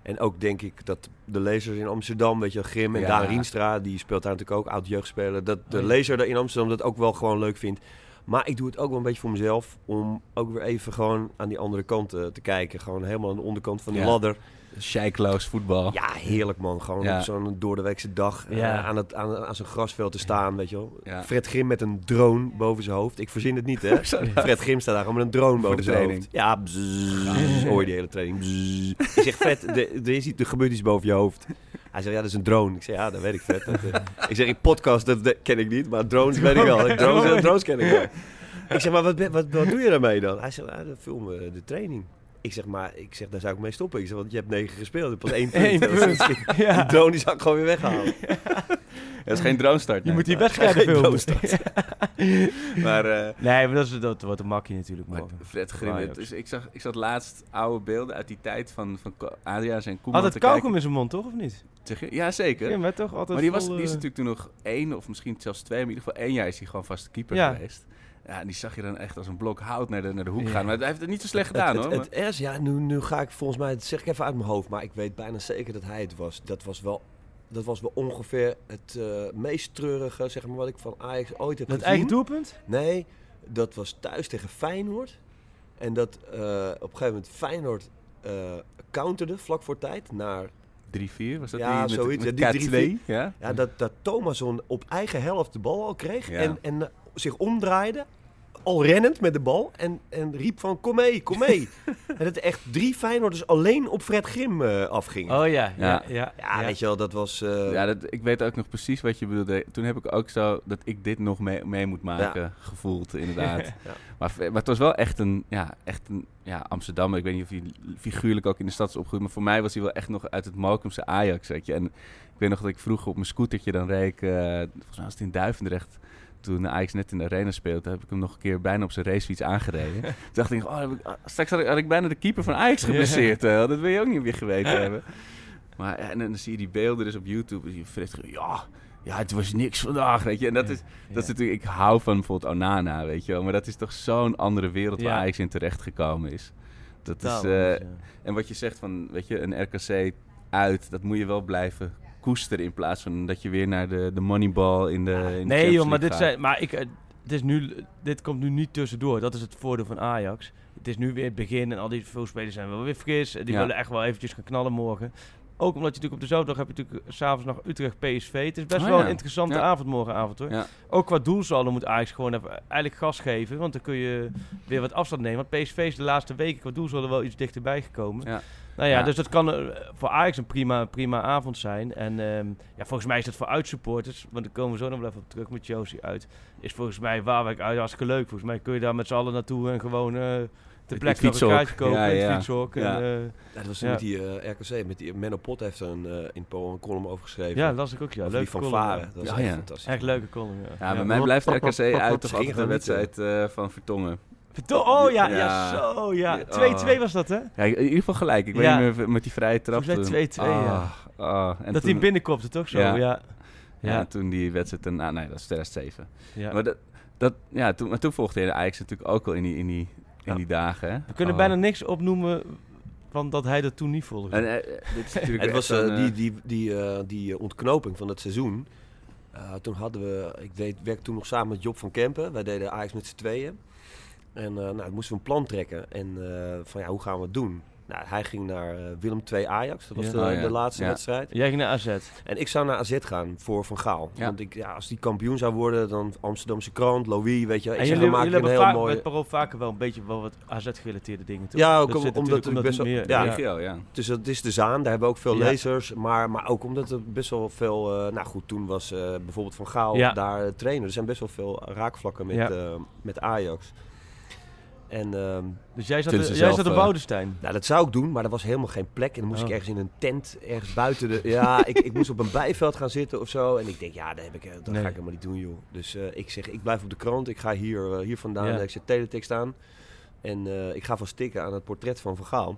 En ook denk ik dat de lezers in Amsterdam, weet je, Grim en Ja. Daan Rienstra, die speelt daar natuurlijk ook, oud jeugdspeler, dat de Oh lezer daar in Amsterdam dat ook wel gewoon leuk vindt. Maar ik doe het ook wel een beetje voor mezelf, om ook weer even gewoon aan die andere kant eh, te kijken. Gewoon helemaal aan de onderkant van de Ja. ladder. Scheikloos voetbal. Ja, heerlijk man. Gewoon Ja. op zo'n doordeweekse dag eh, Ja. aan, het, aan, aan zo'n grasveld te staan, weet je wel. Fred Grim met een drone boven zijn hoofd. Ik verzin het niet, hè. [laughs] Fred Grim staat daar gewoon met een drone boven zijn training. hoofd. Ja, bzzz, hoor je die hele training. Bzzz. Ik zeg, Fred, is iets- er gebeurt iets boven je hoofd. Hij zegt, ja, dat is een drone. Ik zeg, ja, dat weet ik, Fred. Dat, eh. ik zeg, ik podcast, dat, dat ken ik niet, maar drones weet ik wel. Drones, drones [laughs] ken ik wel. Ik zeg, maar wat, wat, wat doe je daarmee dan? Hij ah, dan filmen we de training. Ik zeg, maar ik zeg, daar zou ik mee stoppen. Ik zeg, want je hebt negen gespeeld, je hebt pas één punt. Eén punt. [laughs] Ja. Die drone die zou ik gewoon weer weghalen. [laughs] Dat is geen drone-start. Je nee. moet die Geen filmen. [laughs] Maar, eh, nee, maar dat, is, dat wordt een makkie natuurlijk maar morgen. Fred Grim, dus ik, zag, ik zat laatst oude beelden uit die tijd van, van Adriaans en Koeman Had het kijken. in zijn mond, toch? Of niet? Zeg je? Ja, zeker. Ja, maar toch altijd maar die, was, die is eh, natuurlijk toen nog één of misschien zelfs twee, maar in ieder geval één jaar is hij gewoon vaste keeper Ja. geweest. Ja, en die zag je dan echt als een blok hout naar de, naar de hoek Ja. gaan. Maar hij heeft het niet zo slecht gedaan het, hoor. het, het S, ja, nu, nu ga ik volgens mij, dat zeg ik even uit mijn hoofd, maar ik weet bijna zeker dat hij het was. Dat was wel, dat was wel ongeveer het eh, meest treurige, zeg maar, wat ik van Ajax ooit heb Dat gezien. eigen doelpunt? Nee, dat was thuis tegen Feyenoord. En dat eh, op een gegeven moment Feyenoord eh counterde vlak voor tijd naar... 3-4 was dat Ja, die met, zoiets, met ja, die K2? Ja? Ja, dat, dat Thomasson op eigen helft de bal al kreeg Ja. en, en zich omdraaide. Al rennend met de bal en, en riep van kom mee, kom mee. [laughs] en dat er echt drie Feyenoorders alleen op Fred Grim eh, afgingen. Oh ja, ja, Ja. ja. ja, weet je wel, dat was... eh, Ja, dat, ik weet ook nog precies wat je bedoelde. Toen heb ik ook zo dat ik dit nog mee, mee moet maken gevoeld, inderdaad. [laughs] Ja. maar, maar het was wel echt een, ja, echt een ja, Amsterdammer. Ik weet niet of hij figuurlijk ook in de stad is opgegroeid. Maar voor mij was hij wel echt nog uit het Malcolmse Ajax. Weet je. En ik weet nog dat ik vroeger op mijn scootertje dan reed. ik, eh, volgens mij was het in Duivendrecht. Toen Ajax net in de arena speelde, heb ik hem nog een keer bijna op zijn racefiets aangereden. [laughs] Toen dacht ik, oh, heb ik, ah, straks had ik, had ik bijna de keeper van Ajax geblesseerd. eh, dat wil je ook niet meer geweten hebben. Maar ja, en dan zie je die beelden dus op YouTube. en je Grim, ja, ja, het was niks vandaag, weet je. En dat is, dat is natuurlijk, ik hou van bijvoorbeeld Onana, weet je wel. Maar dat is toch zo'n andere wereld waar Ja. Ajax in terecht gekomen is. Dat is, Totaal eh, ja. en wat je zegt van, weet je, een RKC uit, dat moet je wel blijven koesteren in plaats van dat je weer naar de, de moneyball in de, in de Nee Champions joh, maar dit, gaat. zijn, maar ik, eh, het is nu, dit komt nu niet tussendoor. Dat is het voordeel van Ajax. Het is nu weer het begin en al die veel spelers zijn wel weer fris. Die Ja. willen echt wel eventjes gaan knallen morgen. Ook omdat je natuurlijk op dezelfde dag heb je natuurlijk s'avonds nog Utrecht PSV. Het is best Oh wel ja. een interessante Ja. avond morgenavond hoor. Ja. Ook qua doelsaldo moet Ajax gewoon even eigenlijk gas geven. Want dan kun je weer wat afstand nemen. Want PSV is de laatste weken qua doelsaldo wel iets dichterbij gekomen. Nou ja, Ja. dus dat kan eh, voor Ajax een prima, prima avond zijn. En ehm, ja, volgens mij is dat voor uitsupporters, want daar komen we zo nog wel even op terug met Josie uit. Is volgens mij Waalwijk uit hartstikke leuk. Volgens mij kun je daar met z'n allen naartoe en gewoon eh het plekke nog een kaartje kopen Ja, ja. fietshok. Ja. Eh, Ja, dat was Ja. met die eh, RKC, met die Menno Pot heeft er een, eh, in Polen een column over geschreven. ja, las ik ook. Ja, Over leuk die van column, Varen. ja. Dat was Ja, echt ja. fantastisch. Echt leuke column, ja. Ja, bij mij blijft RKC uit de wedstrijd eh, van Vertongen. Oh ja, ja, Ja. zo ja. Ja. 2-2 was dat hè? Ja, in ieder geval gelijk. Ik Ja. weet niet meer met die vrije trap. Volgens mij toen. 2-2, ja. Ah, ah. En dat toen, hij binnenkopte toch zo? Ja. Ja. Ja. Ja, Ja. en toen die wedstrijd... en- Ah, nee, dat is 2007. Ja. Maar, dat, dat, ja, toen, maar toen volgde hij de Ajax natuurlijk ook al in die, in die, in die dagen. Hè? We kunnen Oh. bijna niks opnoemen van dat hij dat toen niet volgde. En, eh, dit is [laughs] natuurlijk Het was eh, die, eh, die, die, eh, die eh, ontknoping van het seizoen. Eh, toen hadden we, ik deed, werkte toen nog samen met Job van Kempen. Wij deden Ajax met z'n tweeën. En eh nou, moesten we een plan trekken. En eh, van ja, hoe gaan we het doen? Nou, hij ging naar eh, Willem II Ajax. Dat was Ja. de, Oh, ja. de laatste Ja. wedstrijd. Jij ging naar AZ. En ik zou naar AZ gaan voor Van Gaal. Ja. Want ik, ja, als die kampioen zou worden, dan Amsterdamse krant, Louis, weet je. Ik En zeg, jullie, jullie hebben heel vaak, met Parool vaker wel een beetje wel wat AZ-gerelateerde dingen, toch? Ja, ook Dat om- zit omdat het best wel- meer- ja. regio, ja. Dus dat is de Zaan, daar hebben we ook veel Ja. lezers. Maar, maar ook omdat er best wel veel... eh, nou goed, toen was eh, bijvoorbeeld Van Gaal Ja. daar trainer. Er zijn best wel veel raakvlakken met, Ja. eh, met Ajax. En ehm, Dus jij zat, ze jij zat op eh, Woudenstein. nou, dat zou ik doen, maar er was helemaal geen plek. En dan moest Oh. ik ergens in een tent, ergens buiten de... Ja, [laughs] ik, ik moest op een bijveld gaan zitten of zo. En ik denk, ja, dat, heb ik, eh, dat Nee. ga ik helemaal niet doen, joh. Dus eh, ik zeg, ik blijf op de krant. Ik ga hier, hier vandaan, Ja. ik zet teletext aan. En ik ga van stikken aan het portret van Van Gaal.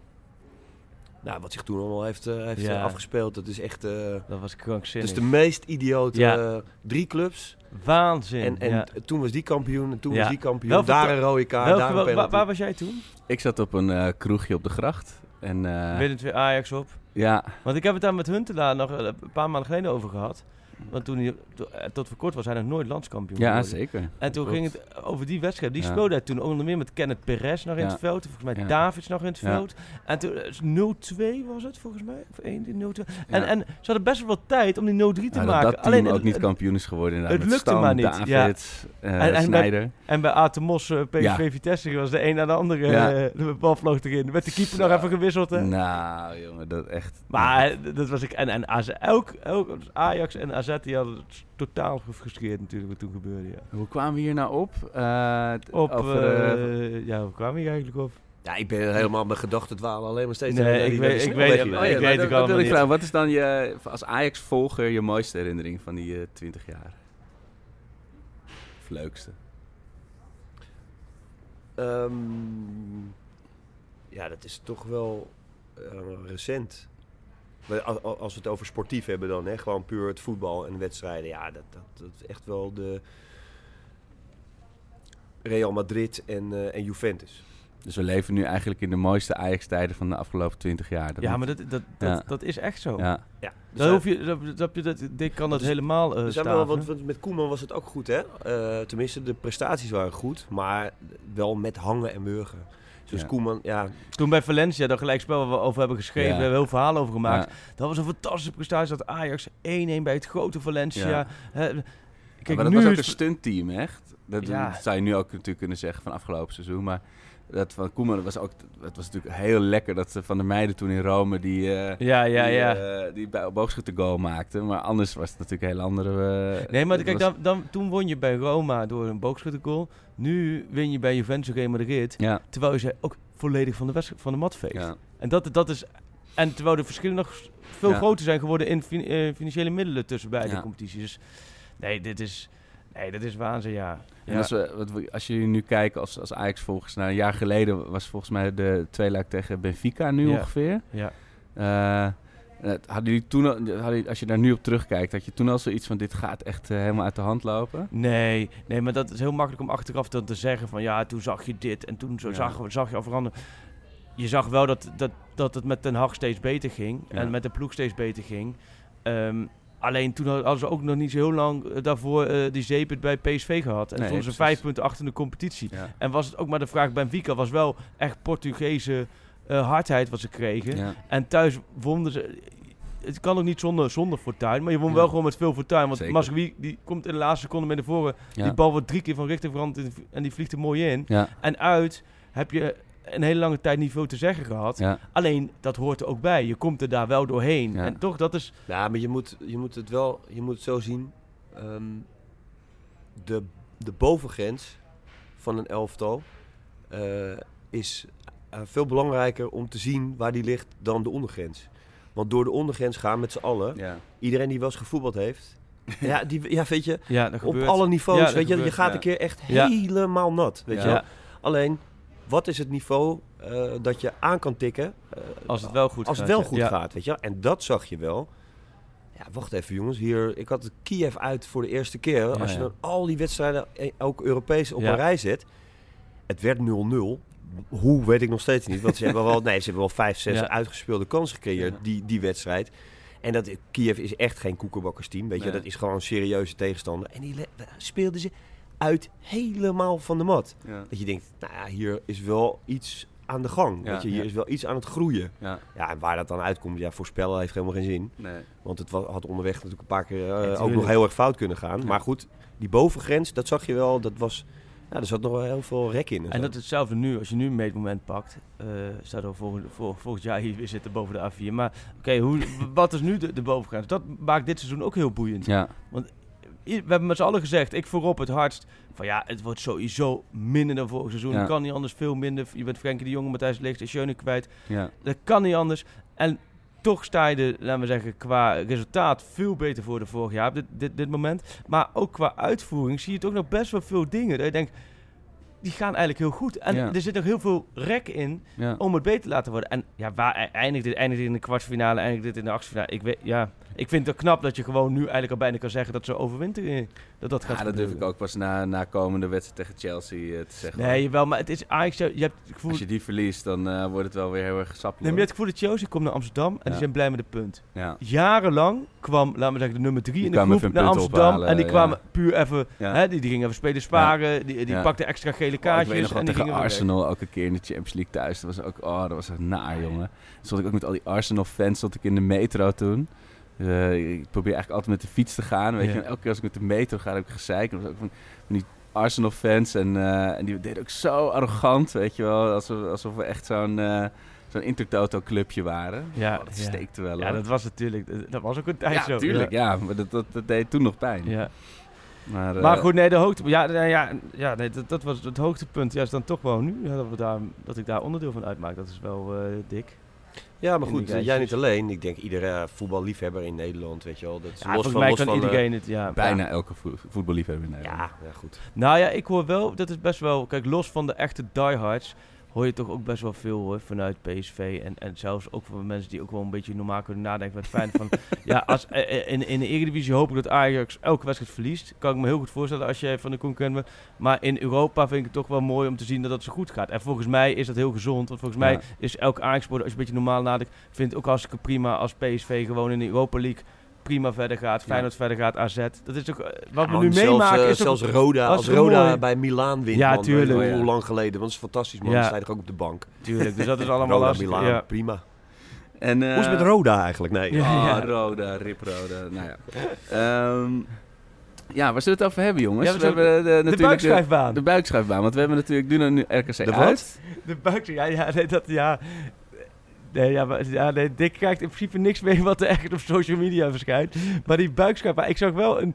Nou, wat zich toen allemaal heeft, eh, heeft Ja. eh, afgespeeld, dat is echt... eh, Dat was het krankzinnig. is de meest idiote Ja. drie clubs. Waanzin. En, en ja. toen was die kampioen, en toen Ja. was die kampioen. Welke daar een rode kaart, Welke- daar een penalty. waar was jij toen? Ik zat op een eh, kroegje op de gracht. En, eh, Willem weer Ajax op. ja, Want ik heb het daar met Huntelaar nog een paar maanden geleden over gehad. Want toen hij, to- eh, tot voor kort was hij nog nooit landskampioen ja, geworden. zeker. En toen Klopt. ging het over die wedstrijd. Die Ja. speelde hij toen onder meer met Kenneth Perez nog in Ja. het veld. Volgens mij. Davids nog in het veld. En toen eh, 0-2 was het volgens mij. Of 1-0-2. En, Ja. en ze hadden best wel wat tijd om die 0-3 te dat maken. dat team ook het- niet kampioen is geworden inderdaad. het lukte Stam, maar niet, ja. Eh, En- en bij- Sneijder. En bij Atemos uh, PSV. Vitesse was de een na de andere. Eh, de bal vloog erin. Werd de keeper nog even gewisseld. Hè? Nou, jongen, dat echt... Maar eh, dat was ik. En, en AZ, elk, elk, Ajax en AZ die hadden het totaal gefrustreerd natuurlijk wat toen gebeurde. Ja. Hoe kwamen we hier nou op? Eh, t- Op, over, eh, eh, ja, hoe kwamen we hier eigenlijk op? Ja, ik ben helemaal mijn gedachten dwalen alleen maar steeds. Nee, ik weet- ik weet-. Oh ik weet dat wil allemaal ik niet. vragen. Wat is dan je, als Ajax-volger je mooiste herinnering van die eh 20 jaar? Of leukste? Ehm, ja, dat is toch wel eh, recent. Als we het over sportief hebben dan, hè, gewoon puur het voetbal en wedstrijden. Ja, dat, dat, dat is echt wel de Real Madrid en, eh, en Juventus. Dus we leven nu eigenlijk in de mooiste Ajax-tijden van de afgelopen 20 jaar. Dat Ja, moet- maar dat, dat, dat, Ja. dat is echt zo. Ja, Ja, Dan hoef je, dat, dat, dat, dat, Dick kan dat Dus- helemaal zijn wel, want met Koeman was het ook goed, hè? Eh, tenminste, de prestaties waren goed, maar wel met hangen en wurgen. Dus Ja. Koeman, ja, Toen bij Valencia, dat gelijkspel waar we over hebben geschreven, Ja. we hebben heel verhaal over gemaakt. Ja. Dat was een fantastische prestatie. Dat Ajax 1-1 bij het grote Valencia. Kijk, maar dat nu was ook is- een stuntteam, echt. Dat, Ja. dat zou je nu ook natuurlijk kunnen zeggen van afgelopen seizoen. Maar dat van Koeman was ook... Het was natuurlijk heel lekker dat ze Van der Meijden toen in Rome die... eh, Ja, ja, die, ja. eh, die boogschutter goal maakte. Maar anders was het natuurlijk een hele andere... eh, Nee, maar kijk, was- dan, dan, toen won je bij Roma door een boogschuttergoal. Nu win je bij Juventus Real Madrid. Ja, Terwijl je ze ook volledig van de, wedstrijd- van de mat veegt. ja. En, dat, dat is, en terwijl de verschillen nog veel Ja. groter zijn geworden in fin- financiële middelen tussen beide competities. Dus nee, dit is, nee, dit is waanzin, ja. En Ja. als, we, wat we- als jullie nu kijken als, als Ajax-volgers... Nou, een jaar geleden was volgens mij de tweeluik tegen Benfica nu Ja. ongeveer. ja. Eh, eh, hadden jullie toen, al- hadden jullie- als je daar nu op terugkijkt, had je toen al zoiets van dit gaat echt eh, helemaal uit de hand lopen? Nee, nee, maar dat is heel makkelijk om achteraf dan te zeggen van ja, toen zag je dit en toen zo Ja. zag, zag je al veranderen. Je zag wel dat, dat, dat het met Den Haag steeds beter ging Ja. en met de ploeg steeds beter ging. Ehm, alleen toen hadden ze ook nog niet zo heel lang eh, daarvoor eh, die zeep bij PSV gehad. En Nee, stonden ze vijf punten achter in de competitie. Ja. En was het ook maar de vraag, Benfica was wel echt Portugese eh, hardheid wat ze kregen. Ja. En thuis wonnen ze. Het kan ook niet zonder, zonder fortuin, maar je won Ja. wel gewoon met veel fortuin. Want. Masri die komt in de laatste seconde met de voren. Die bal wordt drie keer van richting veranderd en die vliegt er mooi in. En uit heb je een hele lange tijd niet veel te zeggen gehad. Ja. Alleen dat hoort er ook bij. Je komt er daar wel doorheen. Ja. En toch, dat is. Ja, maar je moet, je moet het wel je moet het zo zien. ehm, de, de bovengrens van een elftal eh, is eh, veel belangrijker om te zien waar die ligt dan de ondergrens. Want door de ondergrens gaan met z'n allen, Ja. iedereen die wel eens gevoetbald heeft, [laughs] ja, die, ja, weet je, op alle niveaus, weet je, je gaat ja. een keer echt Ja. helemaal nat, weet je. Alleen, wat is het niveau eh, dat je aan kan tikken eh, Als het wel goed als gaat. het wel goed Ja. gaat, weet je. En dat zag je wel. Ja, wacht even jongens. Hier, ik had Kiev uit voor de eerste keer. Ja, Als je dan al die wedstrijden, eh, ook Europees, op een rij zet. Het werd 0-0. Hoe, weet ik nog steeds niet. Want ze hebben wel, [laughs] nee, ze hebben wel vijf, zes uitgespeelde kansen gecreëerd, die, die wedstrijd. En dat, Kiev is echt geen koekenbakkersteam, weet je. Nee. Dat is gewoon een serieuze tegenstander. En die speelden ze uit helemaal van de mat. Ja. Dat je denkt, nou ja, hier is wel iets aan de gang. Ja, weet je, hier ja. is wel iets aan het groeien. Ja. Ja, en waar dat dan uitkomt, ja, voorspellen heeft helemaal geen zin. Nee. Want het had onderweg natuurlijk een paar keer eh, ook nog heel erg fout kunnen gaan. Ja. Maar goed, die bovengrens, dat zag je wel, dat was... Ja, er zat nog wel heel veel rek in. En, dat is hetzelfde nu. Als je nu een meetmoment pakt, eh staat er volgend, vol, volgend jaar hier weer zitten boven de A4. Maar oké, hoe [laughs] wat is nu de, de bovengrens? Dat maakt dit seizoen ook heel boeiend. Ja. I- We hebben met z'n allen gezegd, ik voorop het hardst, van ja, het wordt sowieso minder dan vorig seizoen. Ja. Het kan niet anders, veel minder. Je bent Frenkie de Jonge, Matthijs Ligt en Schöne kwijt. Ja. Dat kan niet anders. En toch sta je laten we zeggen, qua resultaat veel beter voor de vorig jaar op dit, dit, dit moment. Maar ook qua uitvoering zie je toch nog best wel veel dingen. Dat je denkt, die gaan eigenlijk heel goed. En Ja. er zit nog heel veel rek in Ja. om het beter te laten worden. En ja, waar e- eindigt dit? Eindigt dit in de kwartfinale? Eindigt dit in de achtste finale? Ik, weet, ja, ik vind het knap dat je gewoon nu eigenlijk al bijna kan zeggen dat ze overwinteren. Dat dat gaat Ja, dat durf ik ook pas na, na komende wedstrijd tegen Chelsea eh, te zeggen. Nee, wel, maar het is Ajax. Je hebt het gevoel, Als je die verliest, dan eh, wordt het wel weer heel erg sappig. nee, maar je hebt het gevoel dat Chelsea komt naar Amsterdam en Ja. die zijn blij met de punt. Ja. Jarenlang kwam, laten we zeggen, de nummer drie Die in de groep naar Amsterdam. ophalen, en die kwamen puur even, Ja. hè, die, die gingen even spelen sparen. Die, die pakten extra gele Oh, ik kaartjes. weet nog en die tegen. Arsenal ook een keer in de Champions League thuis. Dat was ook, oh, dat was echt naar, jongen. Stond ik ook met al die Arsenal-fans stond ik in de metro toen. Eh, ik probeer eigenlijk altijd met de fiets te gaan. Weet je, en elke keer als ik met de metro ga, heb ik gezeik. En was ook van, van die Arsenal-fans. En, eh, en die deden ook zo arrogant, weet je wel. Alsof, alsof we echt zo'n eh zo'n Intertoto-clubje waren. Ja, Oh, dat ja. steekte wel, Ja, hoor. dat was natuurlijk, dat was ook een tijd ja, zo. tuurlijk, ja. Maar dat, dat, dat deed toen nog pijn. Ja. Maar, Maar goed, nee, de hoogte... Ja, nee, ja, ja nee, dat, dat was het hoogtepunt. Ja, is dan toch wel nu ja, dat, we daar, dat ik daar onderdeel van uitmaak. Dat is wel dik. Ja, maar goed, jij niet alleen. Ik denk iedere eh, voetballiefhebber in Nederland, weet je wel. Dat is Ja, los volgens van, mij los kan van, iedereen het, ja. bijna Ja. elke vo voetballiefhebber in Nederland. Ja, ja, goed. Nou ja, ik hoor wel, dat is best wel... Kijk, los van de echte diehards hoor je toch ook best wel veel hoor, vanuit PSV. En, en zelfs ook van mensen die ook wel een beetje normaal kunnen nadenken. Met fijn van, [laughs] ja, als, eh, eh, in, in de Eredivisie hoop ik dat Ajax elke wedstrijd verliest. Kan ik me heel goed voorstellen als je van de concurrent bent. Maar in Europa vind ik het toch wel mooi om te zien dat het zo goed gaat. En volgens mij is dat heel gezond. Want volgens mij is elke Ajax-sporter, als je een beetje normaal nadenkt, vindt het ook hartstikke prima als PSV gewoon in de Europa League prima verder gaat. Feyenoord verder gaat, AZ. Dat is toch, eh, wat we nu zelfs, meemaken eh, is zelfs Roda, als Roda mooi? bij Milaan wint, Ja, man, tuurlijk. Hoe lang geleden, want dat is fantastisch, man. Ja. Dan sta je toch ook op de bank. Tuurlijk, dus dat is [laughs] allemaal Roda, lastig. Milaan, Ja. prima. En, Hoe is het eh, met Roda eigenlijk? Nee. [laughs] Ja. Ah. Roda, Rip Roda. Nou ja. Ehm, ja, waar zullen we het over hebben, jongens? Ja, we hebben de, De natuurlijk buikschuifbaan. De, de buikschuifbaan, want we hebben natuurlijk nu, nu RKC De wat? uit. De buikschuif, ja, ja, nee, dat, ja. Nee, ja, maar, ja, nee, Dick krijgt in principe niks mee wat er echt op social media verschijnt. Maar die buikschuifbaan, ik zag wel een...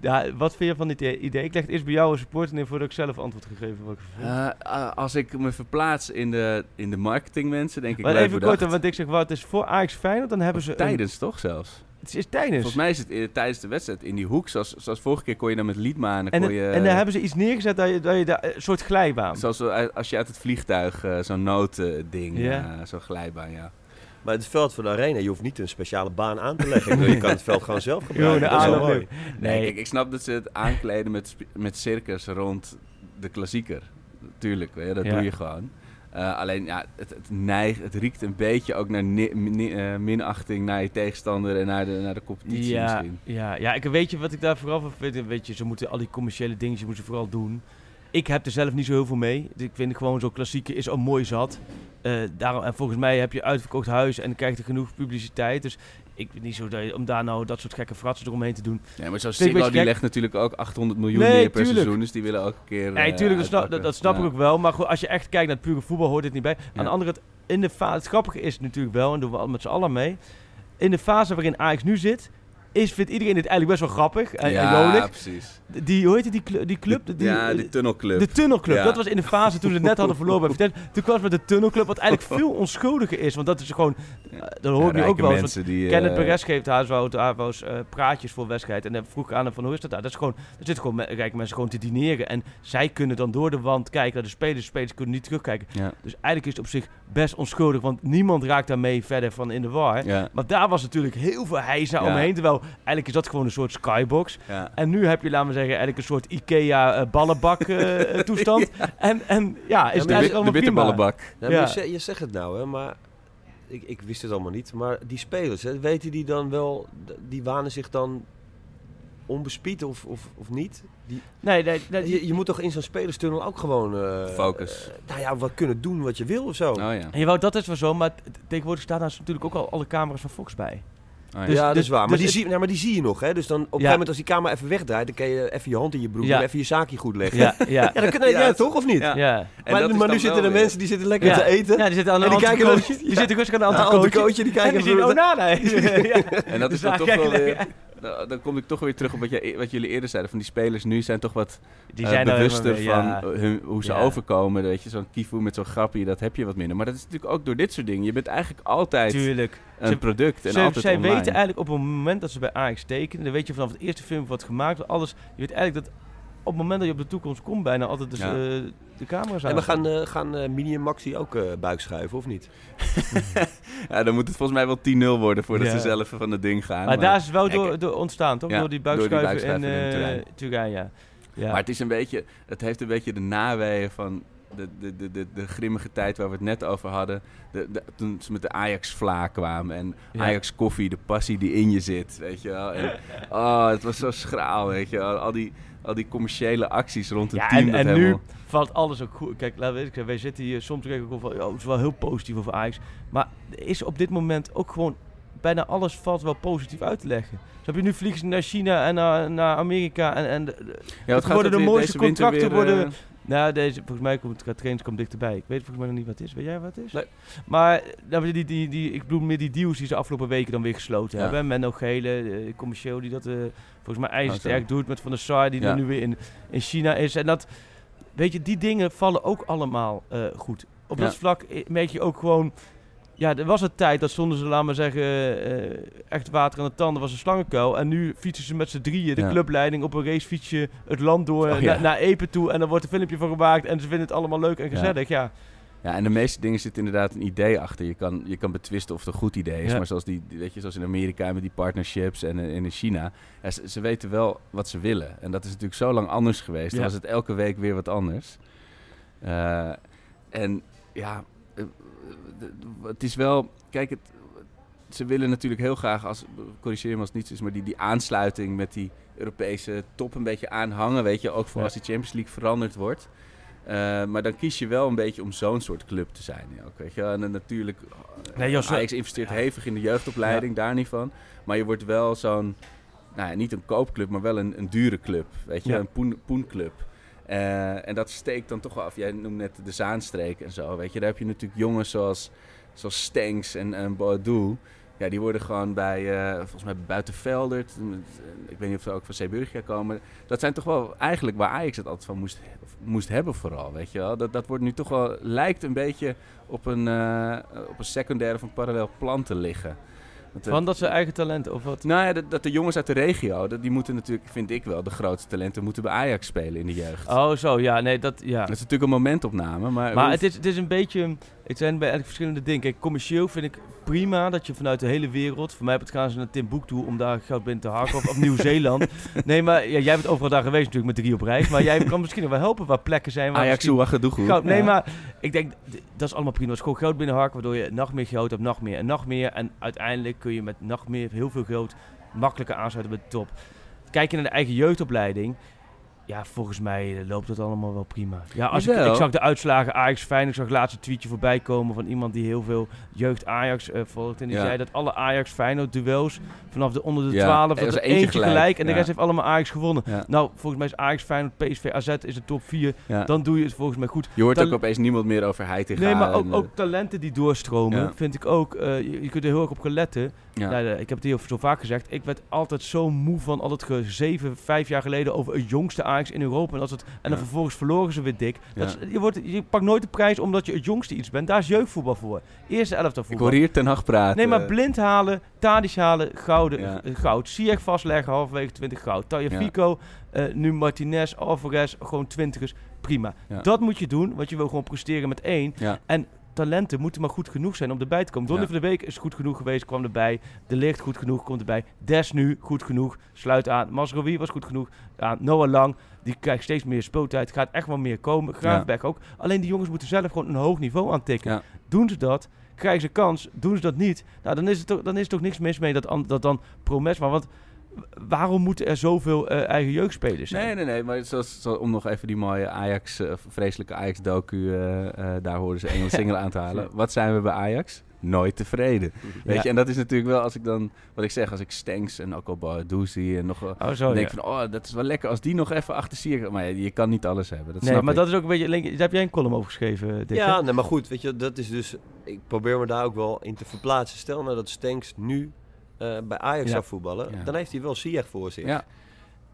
Ja, wat vind je van dit idee? Ik leg het eerst bij jou als supporter neer voordat ik zelf antwoord gegeven wat ik. Eh, ah, als ik me verplaats in de, in de marketingmensen, denk ik maar even kort, want ik zeg, wat is voor Ajax Feyenoord, dan hebben ze... een- Tijdens toch zelfs? Het is tijdens. Volgens mij is het eh, tijdens de wedstrijd in die hoek, zoals, zoals vorige keer kon je dan met Liedma en dan en, kon je... en daar hebben ze iets neergezet dat je, dat je daar, een soort glijbaan. Zoals uit- als je uit het vliegtuig eh, zo'n noodding, Ja. eh, zo'n glijbaan, ja. Maar het veld van de arena, je hoeft niet een speciale baan aan te leggen. Ik je kan het veld gewoon zelf [laughs] gebruiken. de Dat is wel aanloop mooi. nu. Nee, kijk, ik snap dat ze het aankleden met, met circus rond de klassieker. Tuurlijk, weet je, dat Ja. doe je gewoon. Eh, alleen, ja, het, het, neigt, het riekt een beetje ook naar ni- ni- eh, minachting naar je tegenstander en naar de, naar de competitie Ja, misschien. ja, ja, ik weet je wat ik daar vooral van vind. Weet je, ze moeten al die commerciële dingetjes moeten vooral doen. Ik heb er zelf niet zo heel veel mee. Ik vind gewoon zo'n klassieke is al mooi zat. Eh, daarom, en volgens mij heb je uitverkocht huis en krijg je genoeg publiciteit. Dus ik niet zo dat je, om daar nou dat soort gekke fratsen eromheen te doen. Ja, maar een Ziggo die legt natuurlijk ook 800 miljoen Nee, neer per tuurlijk. seizoen. Dus die willen elke keer Nee, eh, tuurlijk, dat snap, dat, snap Ja. ik ook wel. Maar goed, als je echt kijkt naar het pure voetbal, hoort dit niet bij. Aan de andere kant, in de fase, het grappige is natuurlijk wel, en doen we al met z'n allen mee. In de fase waarin Ajax nu zit, is, vindt iedereen dit eigenlijk best wel grappig en, en ja, jolig. precies. Die, hoe heet die, die, clu- die club? De- Die- ja, die tunnelclub. De tunnelclub. Ja. Dat was in de fase toen ze het net hadden verloren bij. Toen kwam het met de tunnelclub, wat eigenlijk [laughs] veel onschuldiger is. Want dat is gewoon, eh, dat hoor ik nu ook wel. eens, mensen die... want Kenneth eh, Perez geeft HSV HSV's eh praatjes voor wedstrijd. En dan vroeg ik aan hem van hoe is dat daar? Dat is gewoon, er zitten gewoon rijke mensen gewoon te dineren. En zij kunnen dan door de wand kijken naar de spelers. De spelers kunnen niet terugkijken. Ja, Dus eigenlijk is het op zich best onschuldig. Want niemand raakt daarmee verder van in de war. ja, Maar daar was natuurlijk heel veel heisa Ja. omheen. Terwijl eigenlijk is dat gewoon een soort skybox. ja. En nu heb je, laten we zeggen, eigenlijk een soort Ikea eh, ballenbak eh, [laughs] eh, toestand. En, en ja, is het maar eigenlijk de- prima. Nou, Ja. maar je, zegt, je zegt het nou, hè, maar ik, ik wist het allemaal niet. Maar die spelers, hè, weten die dan wel, die wanen zich dan onbespied of, of, of niet? Die, Nee, nee, nee, je, je moet toch in zo'n spelerstunnel ook gewoon... eh, Focus. nou ja, wat kunnen doen wat je wil of zo. Oh ja. En je wou dat is wel zo, maar tegenwoordig staan daar natuurlijk ook al alle camera's van Fox bij. Oh, ja. Dus- ja, dat dus- is waar. Maar, dus die het- zie, nou, maar die zie je nog, hè? Dus dan op een gegeven moment als die camera even wegdraait, dan kan je even je hand in je broek doen, even je zaakje goed leggen. Ja, [laughs] ja, Ja, dan kunnen Ja, ja, het- toch of niet? ja. ja. En maar dat is maar dan nu zitten er mensen die zitten lekker Ja. te eten. Ja, die zitten aan een anticootje. Die zitten rustig aan een anticootje. die [laughs] En kijken die zien even- Onana. [laughs] ja. En dat is Dus dan toch wel weer... Dan dan kom ik toch weer terug op wat, je, wat jullie eerder zeiden. Van die spelers nu zijn toch wat Die eh, zijn er bewuster van ja. hun, hoe ze Ja. overkomen. Weet je, zo'n kifu met zo'n grapje, dat heb je wat minder. Maar dat is natuurlijk ook door dit soort dingen. Je bent eigenlijk altijd Tuurlijk. een Ze- product en Zij, altijd zij online. weten eigenlijk op het moment dat ze bij Ajax tekenen, dan weet je vanaf het eerste film wat gemaakt, alles. Je weet eigenlijk dat op het moment dat je op de toekomst komt, bijna altijd dus, Ja. eh, de camera's aan. En we gaan, eh, gaan eh, Mini en Maxi ook eh buik schuiven, of niet? [laughs] ja, dan moet het volgens mij wel 10-0 worden voordat Ja. ze zelf van het ding gaan. maar, daar is het wel door, door ontstaan, toch? Ja, door die door die buikschuiven in, buikschuiven in eh Turijn. Turijn, ja. ja. Maar het is een beetje, het heeft een beetje de naweeën van de, de, de, de, de grimmige tijd waar we het net over hadden. De, de- toen ze met de Ajax-vla kwamen en Ja. Ajax-koffie, de passie die in je zit, weet je wel. En, [laughs] oh, het was zo schraal, weet je wel. Al die, al die commerciële acties rond het Ja, team. en, en nu valt alles ook goed. Kijk, laten we zijn, wij zitten hier soms denk ik ook van, oh, het is wel heel positief over Ajax. Maar is op dit moment ook gewoon, bijna alles valt wel positief uit te leggen. Snap je, nu vliegen naar China en naar, naar Amerika en, en Ja, gaat worden het de mooiste contracten weer, worden- eh, Nou, deze, volgens mij komt het trainers komt dichterbij. Ik weet volgens mij nog niet wat het is. Weet jij wat het is? Nee. Maar nou, die, die, die, ik bedoel meer die deals die ze afgelopen weken dan weer gesloten Ja. hebben. Menno Gele, eh, commercieel, die dat eh, volgens mij ijzersterk Oh, zo. doet. Met Van der Sar, die Ja. dan nu weer in, in China is. En dat, weet je, die dingen vallen ook allemaal eh, goed. Op Ja. dat vlak merk je ook gewoon... Ja, er was een tijd dat stonden ze, laat maar zeggen, eh, echt water aan de tanden was een slangenkuil. En nu fietsen ze met z'n drieën, de Ja. clubleiding, op een racefietsje het land door Oh, ja. na- naar Epe toe. En dan wordt een filmpje van gemaakt en ze vinden het allemaal leuk en gezellig. Ja, Ja, en de meeste dingen zitten inderdaad een idee achter. Je kan, je kan betwisten of het een goed idee is. Maar zoals, die, weet je, zoals in Amerika met die partnerships en, eh, en in China. Ze, ze weten wel wat ze willen. En dat is natuurlijk zo lang anders geweest. Dan was het elke week weer wat anders. Eh, en ja, eh, eh, het is wel... Kijk, het, ze willen natuurlijk heel graag, als, corrigeer me als het niets is, maar die, die aansluiting met die Europese top een beetje aanhangen. Weet je, ook voor Ja. als die Champions League veranderd wordt. Eh, maar dan kies je wel een beetje om zo'n soort club te zijn. Ja, ook, weet je. En dan natuurlijk, Nee, Jos, Ajax investeert hevig in de jeugdopleiding, daar niet van. Maar je wordt wel zo'n, nou ja, niet een koopclub, maar wel een, een dure club. Weet je, een poen, poenclub. Eh, en dat steekt dan toch af. Jij noemt net de Zaanstreek en zo. Weet je, daar heb je natuurlijk jongens zoals, zoals Stenks en, en. Ja, die worden gewoon bij, eh, volgens mij Buitenveldert. Ik weet niet of ze ook van Zeeburgia komen. Dat zijn toch wel eigenlijk waar Ajax het altijd van moest, moest hebben vooral, weet je wel. Dat, dat wordt nu toch wel, lijkt een beetje op een, eh, op een secundair of een parallel plan te liggen. Want, van dat ze eigen talent of wat? nou ja, dat, dat de jongens uit de regio, dat, die moeten natuurlijk, vind ik wel, de grootste talenten moeten bij Ajax spelen in de jeugd. Oh, zo, ja, nee, dat, ja. Dat is natuurlijk een momentopname, maar... Maar het is, het is een beetje, het zijn bij eigenlijk verschillende dingen. Kijk, commercieel vind ik prima dat je vanuit de hele wereld, voor mij het gaan ze naar Timbuktu om daar goud binnen te haken, of, of Nieuw-Zeeland. [laughs] Nee, maar ja, jij bent overal daar geweest natuurlijk met drie op reis, maar jij kan misschien nog wel helpen waar plekken zijn waar Ajax Ouagadougou. goud... Nee, Ja. maar ik denk, dat is allemaal prima. Dat is gewoon goud binnenhaken, waardoor je nog meer goud hebt, nog meer en nog meer. En uiteindelijk kun je met nog meer, heel veel goud, makkelijker aansluiten bij de top. Kijk je naar de eigen jeugdopleiding, ja, volgens mij eh, loopt het allemaal wel prima. Ja, als ik, ik zag de uitslagen Ajax Feyenoord, ik zag laatst een tweetje voorbij komen van iemand die heel veel jeugd Ajax eh, volgt. En die Ja. zei dat alle Ajax Feyenoord duels vanaf de onder de Ja, 12, er dat er eentje eentje gelijk, gelijk, en de rest heeft allemaal Ajax gewonnen. Nou, volgens mij is Ajax Feyenoord, PSV AZ is de top 4. Ja. Dan doe je het volgens mij goed. Je hoort ook opeens niemand meer over Heitinga. Nee, maar ook, en, ook talenten die doorstromen, vind ik ook. eh, je, je kunt er heel erg op gaan letten. ja. Nou, ik heb het hier zo vaak gezegd. Ik werd altijd zo moe van al het gezeven, vijf jaar geleden over het jongste Ajax in Europa. En, als het, en dan vervolgens verloren ze weer dik. Dat is- je, wordt, je pakt nooit de prijs omdat je het jongste iets bent. Daar is jeugdvoetbal voor. Eerste elftal Ik voetbal. hoor hier Ten Hag praten. Nee, maar blind halen, Tadic halen, gouden, eh, goud. Ziyech vastleggen, halverwege 20 goud. Tagliafico, eh, nu Martinez, Alvarez, gewoon twintigers. Prima. Ja. Dat moet je doen, want je wil gewoon presteren met één. Ja. En talenten moeten maar goed genoeg zijn om erbij te komen. Donny Ja. van de Week is goed genoeg geweest, kwam erbij. De Licht goed genoeg, komt erbij. Des nu goed genoeg, sluit aan. Masrowi was goed genoeg aan. Noah Lang, die krijgt steeds meer speeltijd. Gaat echt wel meer komen. Graafberg ook. Alleen die jongens moeten zelf gewoon een hoog niveau aantikken. Ja. Doen ze dat, krijgen ze kans. Doen ze dat niet, nou, dan, is het toch, dan is er toch niks mis mee dat, dat dan Promes... Maar want waarom moeten er zoveel eh, eigen jeugdspelers zijn? Nee, nee, nee. Maar zoals, zo- om nog even die mooie Ajax, eh, vreselijke Ajax-docu, eh, eh, daar hoorden ze Engels [laughs] Single aan te halen. Wat zijn we bij Ajax? Nooit tevreden. Weet Ja. je, en dat is natuurlijk wel als ik dan, wat ik zeg, als ik Stenks en ook al en nog wel- Oh, zo, dan denk ja. ik van, oh, dat is wel lekker als die nog even achter Sier... Maar je kan niet alles hebben, dat Nee, snap maar ik. dat is ook een beetje... Link- Daar heb jij een column over geschreven, Dick, Ja, hè? nee, maar goed, weet je, dat is dus. Ik probeer me daar ook wel in te verplaatsen. Stel nou dat Stenks nu eh, bij Ajax Ja. zou voetballen, Ja. dan heeft hij wel Ziyech voor zich. Ja,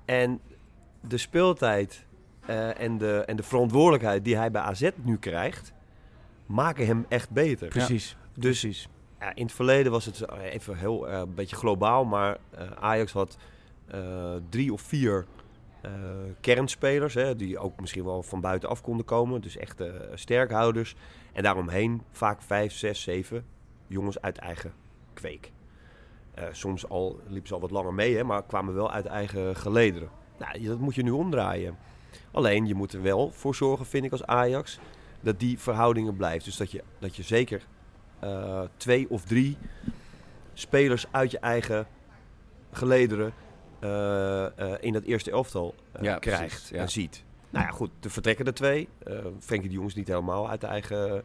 En de speeltijd eh, en, de, en de verantwoordelijkheid die hij bij AZ nu krijgt, maken hem echt beter. Precies. Dus Precies. ja, in het verleden was het eh, even heel een beetje globaal, maar Ajax had drie of vier kernspelers, hè, die ook misschien wel van buitenaf konden komen. Dus echte sterkhouders. En daaromheen vaak vijf, zes, zeven jongens uit eigen kweek. Eh, soms al, liepen ze al wat langer mee, hè, maar kwamen wel uit eigen gelederen. Nou, dat moet je nu omdraaien. Alleen, je moet er wel voor zorgen, vind ik als Ajax, dat die verhoudingen blijft. Dus dat je, dat je zeker eh, twee of drie spelers uit je eigen gelederen eh, in dat eerste elftal Ja, krijgt precies, ja. en ziet. Nou ja, goed, er vertrekken er twee. Eh Frenkie de Jong is niet helemaal uit de eigen,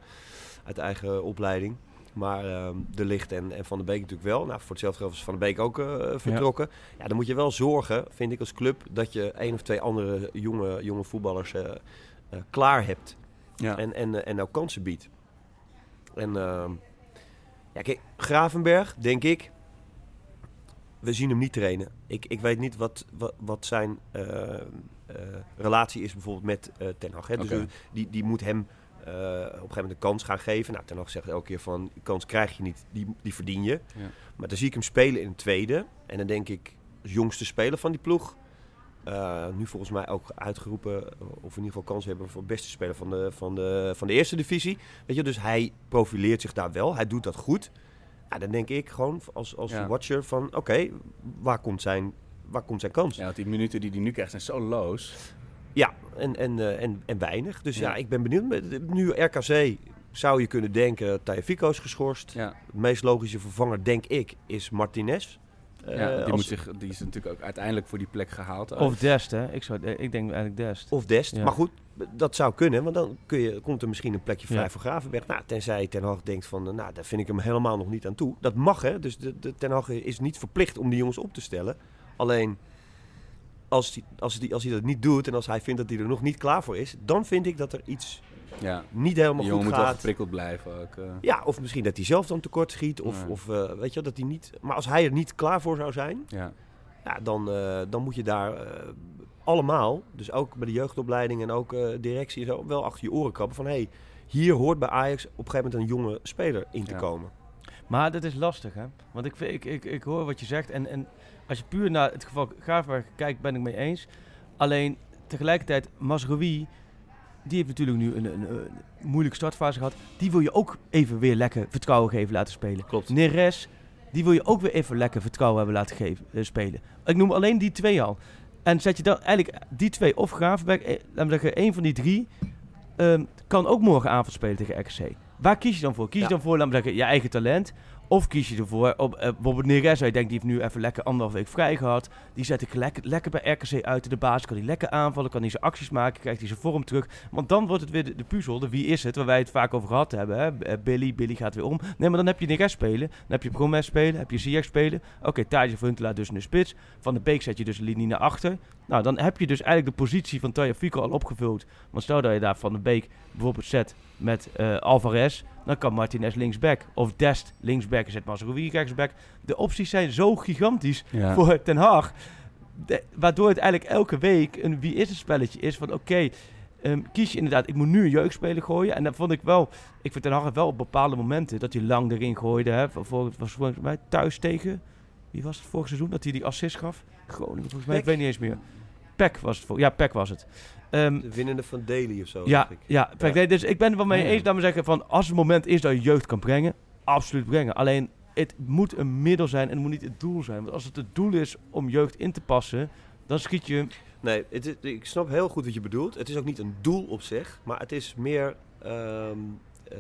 uit de eigen opleiding. Maar ehm, De Licht en, en Van der Beek natuurlijk wel. Nou, voor hetzelfde geld is Van der Beek ook eh, vertrokken. Ja. dan moet je wel zorgen, vind ik als club, dat je één of twee andere jonge, jonge voetballers eh, eh, klaar hebt. Ja. En, en, en nou kansen biedt. En ehm, ja, kijk, Gravenberg, denk ik. We zien hem niet trainen. Ik, ik weet niet wat, wat, wat zijn relatie is bijvoorbeeld met Ten Hag. Hè? Dus die, die moet hem op een gegeven moment een kans gaan geven. Nou, Ten Hag zegt elke keer van, die kans krijg je niet, die, die verdien je. Ja. Maar dan zie ik hem spelen in een tweede. En dan denk ik, als jongste speler van die ploeg. eh, nu volgens mij ook uitgeroepen, eh, of in ieder geval kans hebben voor beste speler van de, van de, van de eerste divisie. Weet je, dus hij profileert zich daar wel. Hij doet dat goed. Ja, dan denk ik gewoon als, als Ja. watcher van, oké, waar, komt zijn, waar komt zijn kans? Ja, want die minuten die hij nu krijgt zijn zo loos. Ja, en, en, eh, en, en weinig. Dus ja. Ja. ik ben benieuwd. Met- Nu RKC zou je kunnen denken, Tajafico is geschorst. Ja, De meest logische vervanger, denk ik, is Martinez. ja Eh, die, als- moet zich, die is natuurlijk ook uiteindelijk voor die plek gehaald. Of Dest, hè? Ik, zou, ik denk eigenlijk Dest. Of Dest. Ja. Maar goed, dat zou kunnen. Want dan kun je, komt er misschien een plekje vrij Ja. voor Gravenberg. Nou, tenzij Ten Hag denkt van, eh, nou, daar vind ik hem helemaal nog niet aan toe. Dat mag, hè. Dus de, de, Ten Hag is niet verplicht om die jongens op te stellen. Alleen, als hij, als, die, als hij dat niet doet en als hij vindt dat hij er nog niet klaar voor is... dan vind ik dat er iets ja. niet Die helemaal goed moet wel gaat. geprikkeld blijven ook. eh. Ja, of misschien dat hij zelf dan tekort schiet. Of, of eh, weet je, dat hij niet... Maar als hij er niet klaar voor zou zijn... ja. Ja, dan, eh, dan moet je daar allemaal, dus ook bij de jeugdopleiding en ook eh, directie, en zo, wel achter je oren krabben van hé, hey, hier hoort bij Ajax op een gegeven moment een jonge speler in te Ja. komen. Maar dat is lastig, hè? Want ik, ik, ik, ik hoor wat je zegt. En, en als je puur naar het geval Gravenberg kijkt, ben ik mee eens. Alleen tegelijkertijd, Masrowi, die heeft natuurlijk nu een, een, een moeilijke startfase gehad. Die wil je ook even weer lekker vertrouwen geven laten spelen. Klopt. Neres, die wil je ook weer even lekker vertrouwen hebben laten geven, eh, spelen. Ik noem alleen die twee al. En zet je dan eigenlijk die twee of Gravenberg, eh, laten we zeggen, één van die drie, ehm, kan ook morgenavond spelen tegen RKC. Waar kies je dan voor? Kies je dan voor, laten we zeggen, je eigen talent? Of kies je ervoor, op, eh, bijvoorbeeld Neres, ik denk die heeft nu even lekker anderhalf week vrij gehad. Die zet ik lekker, lekker bij RKC uit de basis. Kan hij lekker aanvallen, kan hij zijn acties maken, krijgt hij zijn vorm terug. Want dan wordt het weer de, puzzel, de wie is het, waar wij het vaak over gehad hebben. Hè? Eh, Billy, Billy gaat weer om. Nee, maar dan heb je Neres spelen, dan heb je Promes spelen, heb je Ziyech spelen. Oké, Huntelaar dus in de spits. Van de Beek zet je dus de linie naar achter. Nou, dan heb je dus eigenlijk de positie van Taya Fico al opgevuld. Want stel dat je daar Van de Beek bijvoorbeeld zet met eh, Alvarez, dan kan Martinez linksback. Of Dest linksback en zet Mazraoui rechtsback. De opties zijn zo gigantisch Ja. voor Ten Hag. De- waardoor het eigenlijk elke week een wie is het spelletje is van oké, ehm, kies je inderdaad, ik moet nu een jeugdspeler gooien. En dan vond ik wel, ik vind Ten Hag wel op bepaalde momenten dat hij lang erin gooide. Hè, voor, voor, was volgens mij thuis tegen, wie was het vorig seizoen, dat hij die assist gaf? Groningen volgens mij, ik weet niet eens meer. Peck was het, voor, ja Peck was het. Ehm, De winnende van Daly of zo. ja, ik. ja, Ja. nee, dus ik ben het wel mee Ja. eens, laat me zeggen, van als het moment is dat je jeugd kan brengen, absoluut brengen. Alleen, het moet een middel zijn en het moet niet het doel zijn. Want als het het doel is om jeugd in te passen, dan schiet je... Nee, het is- ik snap heel goed wat je bedoelt. Het is ook niet een doel op zich, maar het is meer. ehm, eh,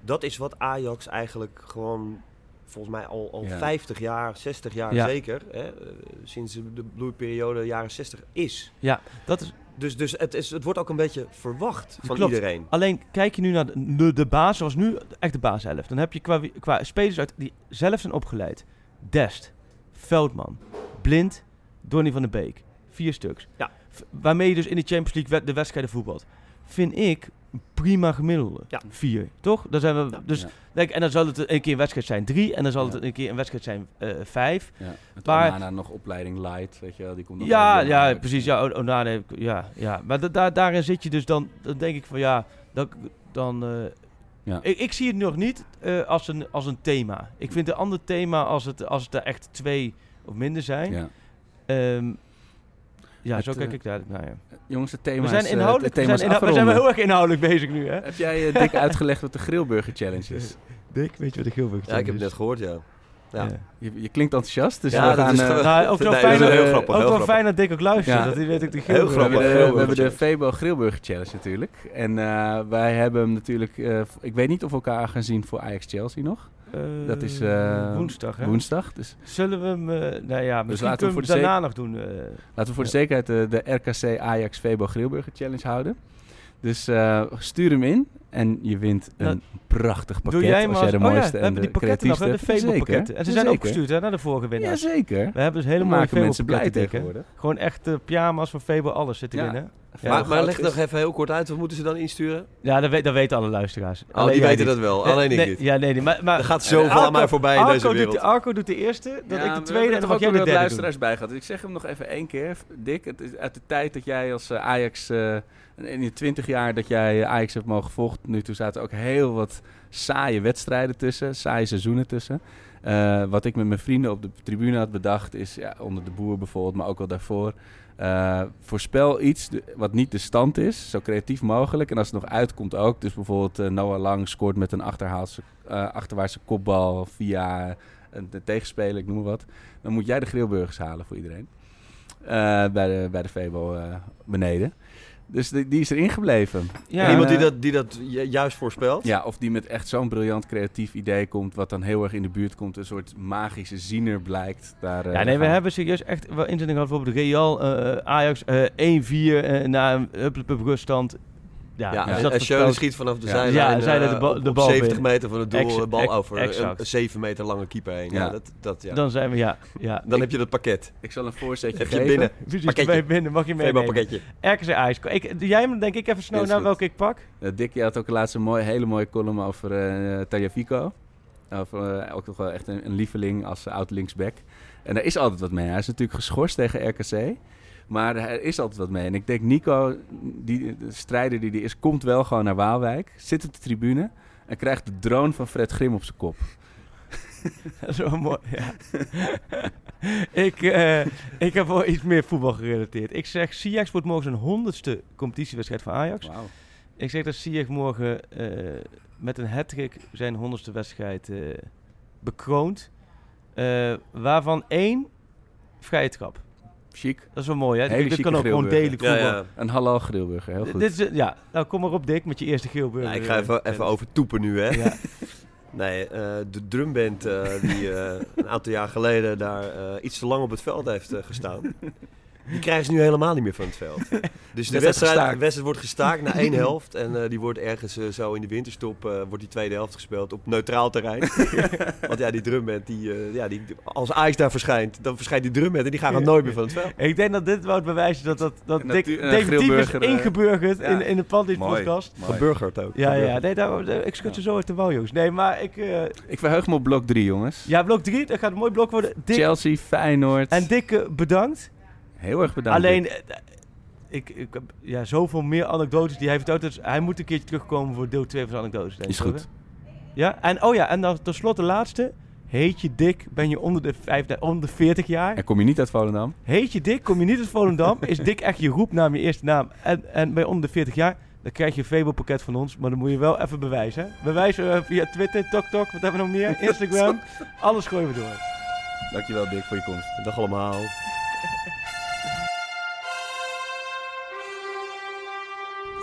dat is wat Ajax eigenlijk gewoon volgens mij al, al Ja. 50 jaar, 60 jaar Ja. zeker, hè, eh, sinds de bloeiperiode jaren 60 is. Dat is, Dus, dus het, is, het wordt ook een beetje verwacht van Klopt. iedereen. alleen kijk je nu naar de, de, de baas, zoals nu echt de baas zelf. Dan heb je qua, qua spelers uit die zelf zijn opgeleid. Dest, Veldman, Blind, Donny van den Beek. Vier stuks. Ja. Waarmee je dus in de Champions League de wedstrijden voetbalt. Vind ik prima gemiddelde. Ja. Vier, toch? Dan zijn we, Ja. dus, Ja. denk, en dan zal het een keer een wedstrijd zijn drie. En dan zal Ja. het een keer een wedstrijd zijn eh, vijf. Ja. Met Maar- Onana nog opleiding light, weet je wel. Die komt nog Ja, ja, precies. Ja, Onana, ja, ja. Maar da- daar daarin zit je dus dan, dan denk ik van ja, dan, dan eh, Ja. ik, ik zie het nog niet eh, als, een, als een thema. Ik vind een ander thema als het, als het er echt twee of minder zijn. Ja. Ehm, ja, Het, zo kijk eh, ik daar naar. Ja. Jongens, het thema We zijn is, eh, inhoudelijk, we thema zijn, is we zijn wel heel erg inhoudelijk bezig nu, hè? Heb jij eh, dik [laughs] uitgelegd wat de Grillburger Challenge is? [laughs] Dick, weet je wat de Gilbert Ja, ik heb het net gehoord, ja. Ja. Je, je klinkt enthousiast, dus Ja, we dat gaan... is eh, gewoon- Nou, ook wel Nee, fijn, dat is heel grappig, ook heel wel grappig. fijn dat Dick ook luistert. Ja. Dat hij weet ook de Heel we Gilbert. hebben, de, grappig. we hebben de Febo Grillburger Challenge natuurlijk. En eh, wij hebben hem natuurlijk... eh, ik weet niet of we elkaar gaan zien voor Ajax-Chelsea nog. Eh, Dat is, eh, woensdag, hè? Woensdag. Dus Zullen we hem, eh, nou ja, misschien laten we voor de daarna nog doen. laten we voor de zekerheid de, RKC Ajax Febo Grillburger Challenge houden. Dus stuur hem in en je wint een Nou, prachtig pakket. Doe jij als jij de oh ja, mooiste we en hebben de die pakketten nog, hè, de. Febo-pakketten. En ze zijn opgestuurd hè, naar de vorige winnaars. Jazeker. We hebben dus hele We mooie mensen blij tegenwoordig. Gewoon echt eh, pyjama's van Febo, alles zit erin, Ja. hè? Ja, maar, maar leg nog even heel kort uit, wat moeten ze dan insturen? Ja, dat, weet, dat weten alle luisteraars. Oh, die jij weten niet. dat wel, Eh, alleen ik nee, niet. Ja, nee, nee, maar... maar Er gaat zoveel Arco- aan mij voorbij in Arco deze doet wereld. de- Arco doet de eerste, dan Ja, ik de tweede en dan toch mag ook jij de derde luisteraars bij gehad. Ik zeg hem nog even één keer. Dick, het is uit de tijd dat jij als eh, Ajax... in je twintig jaar dat jij Ajax hebt mogen volgen... nu toe zaten ook heel wat saaie wedstrijden tussen. Saaie seizoenen tussen. Eh, wat ik met mijn vrienden op de tribune had bedacht... is ja, onder de boer bijvoorbeeld, maar ook al daarvoor... eh, voorspel iets wat niet de stand is, zo creatief mogelijk. En als het nog uitkomt ook. Dus bijvoorbeeld eh, Noah Lang scoort met een achterwaartse kopbal via een tegenspeler, ik noem wat. Dan moet jij de grillburgers halen voor iedereen. Bij, de, bij de Febo beneden. Dus die, die is erin gebleven. Ja, En, Iemand die eh, dat, die dat ju- juist voorspelt? Ja, of die met echt zo'n briljant creatief idee komt, wat dan heel erg in de buurt komt. Een soort magische ziener blijkt. Daar, eh, Ja, nee, we hebben serieus echt wel inzending gehad. Bijvoorbeeld Real, eh, Ajax, eh 1-4 eh, na een ruststand. Ja, Ja, dus en, dat en voorspelt- Schöne schiet vanaf de zijlijn Ja, zijde de eh, bal- op- de op bal 70 binnen. meter van het doel, de bal ex- over exact. een 7 meter lange keeper heen. Ja. Ja. dat, dat, ja. Dan zijn we, ja. ja. Dan heb je dat pakket. Ik zal een voorzetje Heb je geven. binnen. Precies, Pakketje. binnen, mag je meenemen. pakketje. RKC Ajax. Ik, doe jij hem denk ik even snel naar welke ik pak? Uh, Dick, je had ook laatst een mooi, hele mooie column over uh, Tagliafico. Over, eh, ook nog wel echt een, een lieveling als uh, oud linksback. En daar is altijd wat mee. Hij is natuurlijk geschorst tegen RKC. Maar er is altijd wat mee. En ik denk, Nico, die, de strijder die die is, komt wel gewoon naar Waalwijk. Zit op de tribune. En krijgt de drone van Fred Grim op zijn kop. Dat is wel mooi, ja. [laughs] ik, uh, ik heb wel iets meer voetbal gerelateerd. Ik zeg, Siax wordt morgen zijn honderdste competitiewedstrijd van Ajax. Wow. Ik zeg dat Siax morgen uh, met een hat-trick zijn honderdste wedstrijd uh, bekroont. Uh, waarvan één vrije trap. Chic. Dat is wel mooi, hè? Hele Dit kan ook gewoon delen. Ja, ja. Een halal grillburger, heel goed. Dit is, ja, nou kom maar op Dick met je eerste grillburger. Ja, ik ga even, even over toepen nu, hè. Ja. [laughs] Nee, uh, de drumband uh, die uh, een aantal jaar geleden daar iets te lang op het veld heeft gestaan. Die krijgen ze nu helemaal niet meer van het veld. [laughs] Dus de wedstrijd, de wedstrijd wordt gestaakt na één [laughs] helft. En die wordt ergens zo in de winterstop, wordt die tweede helft gespeeld op neutraal terrein. [laughs] Want ja, die drumband, die, ja, die, als Ajax daar verschijnt, dan verschijnt die drumband en die gaan gewoon nooit meer van het veld. Ik denk dat dit wel het bewijs is dat, dat, dat definitief is eh, ingeburgerd ja. in, in de Pandit Mooi. podcast. Geburgerd ook. Ja, ja, nee, daar, ik schud ze zo uit de wouw, jongens. Nee, maar ik... eh, Ik verheug me op blok 3, jongens. ja, blok 3, dat gaat een mooi blok worden. Dick, Chelsea, Feyenoord. en Dick, eh, bedankt. Heel erg bedankt. Alleen, Dick. eh, ik, ik heb ja, zoveel meer anekdotes die hij vertelt. Dus hij moet een keertje terugkomen voor deel 2 van zijn anekdotes. Denk Is ik, goed. Ja, en oh ja, en dan tenslotte de laatste. Heet je Dick, ben je onder de, vijf, onder de 40 jaar? En kom je niet uit Volendam? Heet je Dick, kom je niet uit Volendam? Is Dick echt je roepnaam, je eerste naam? En, en ben je onder de 40 jaar? Dan krijg je een Febo-pakket van ons, maar dan moet je wel even bewijzen. hè? Bewijzen eh, via Twitter, TokTok, wat hebben we nog meer? [laughs] Instagram. Alles gooien we door. Dankjewel Dick voor je komst. Dag allemaal.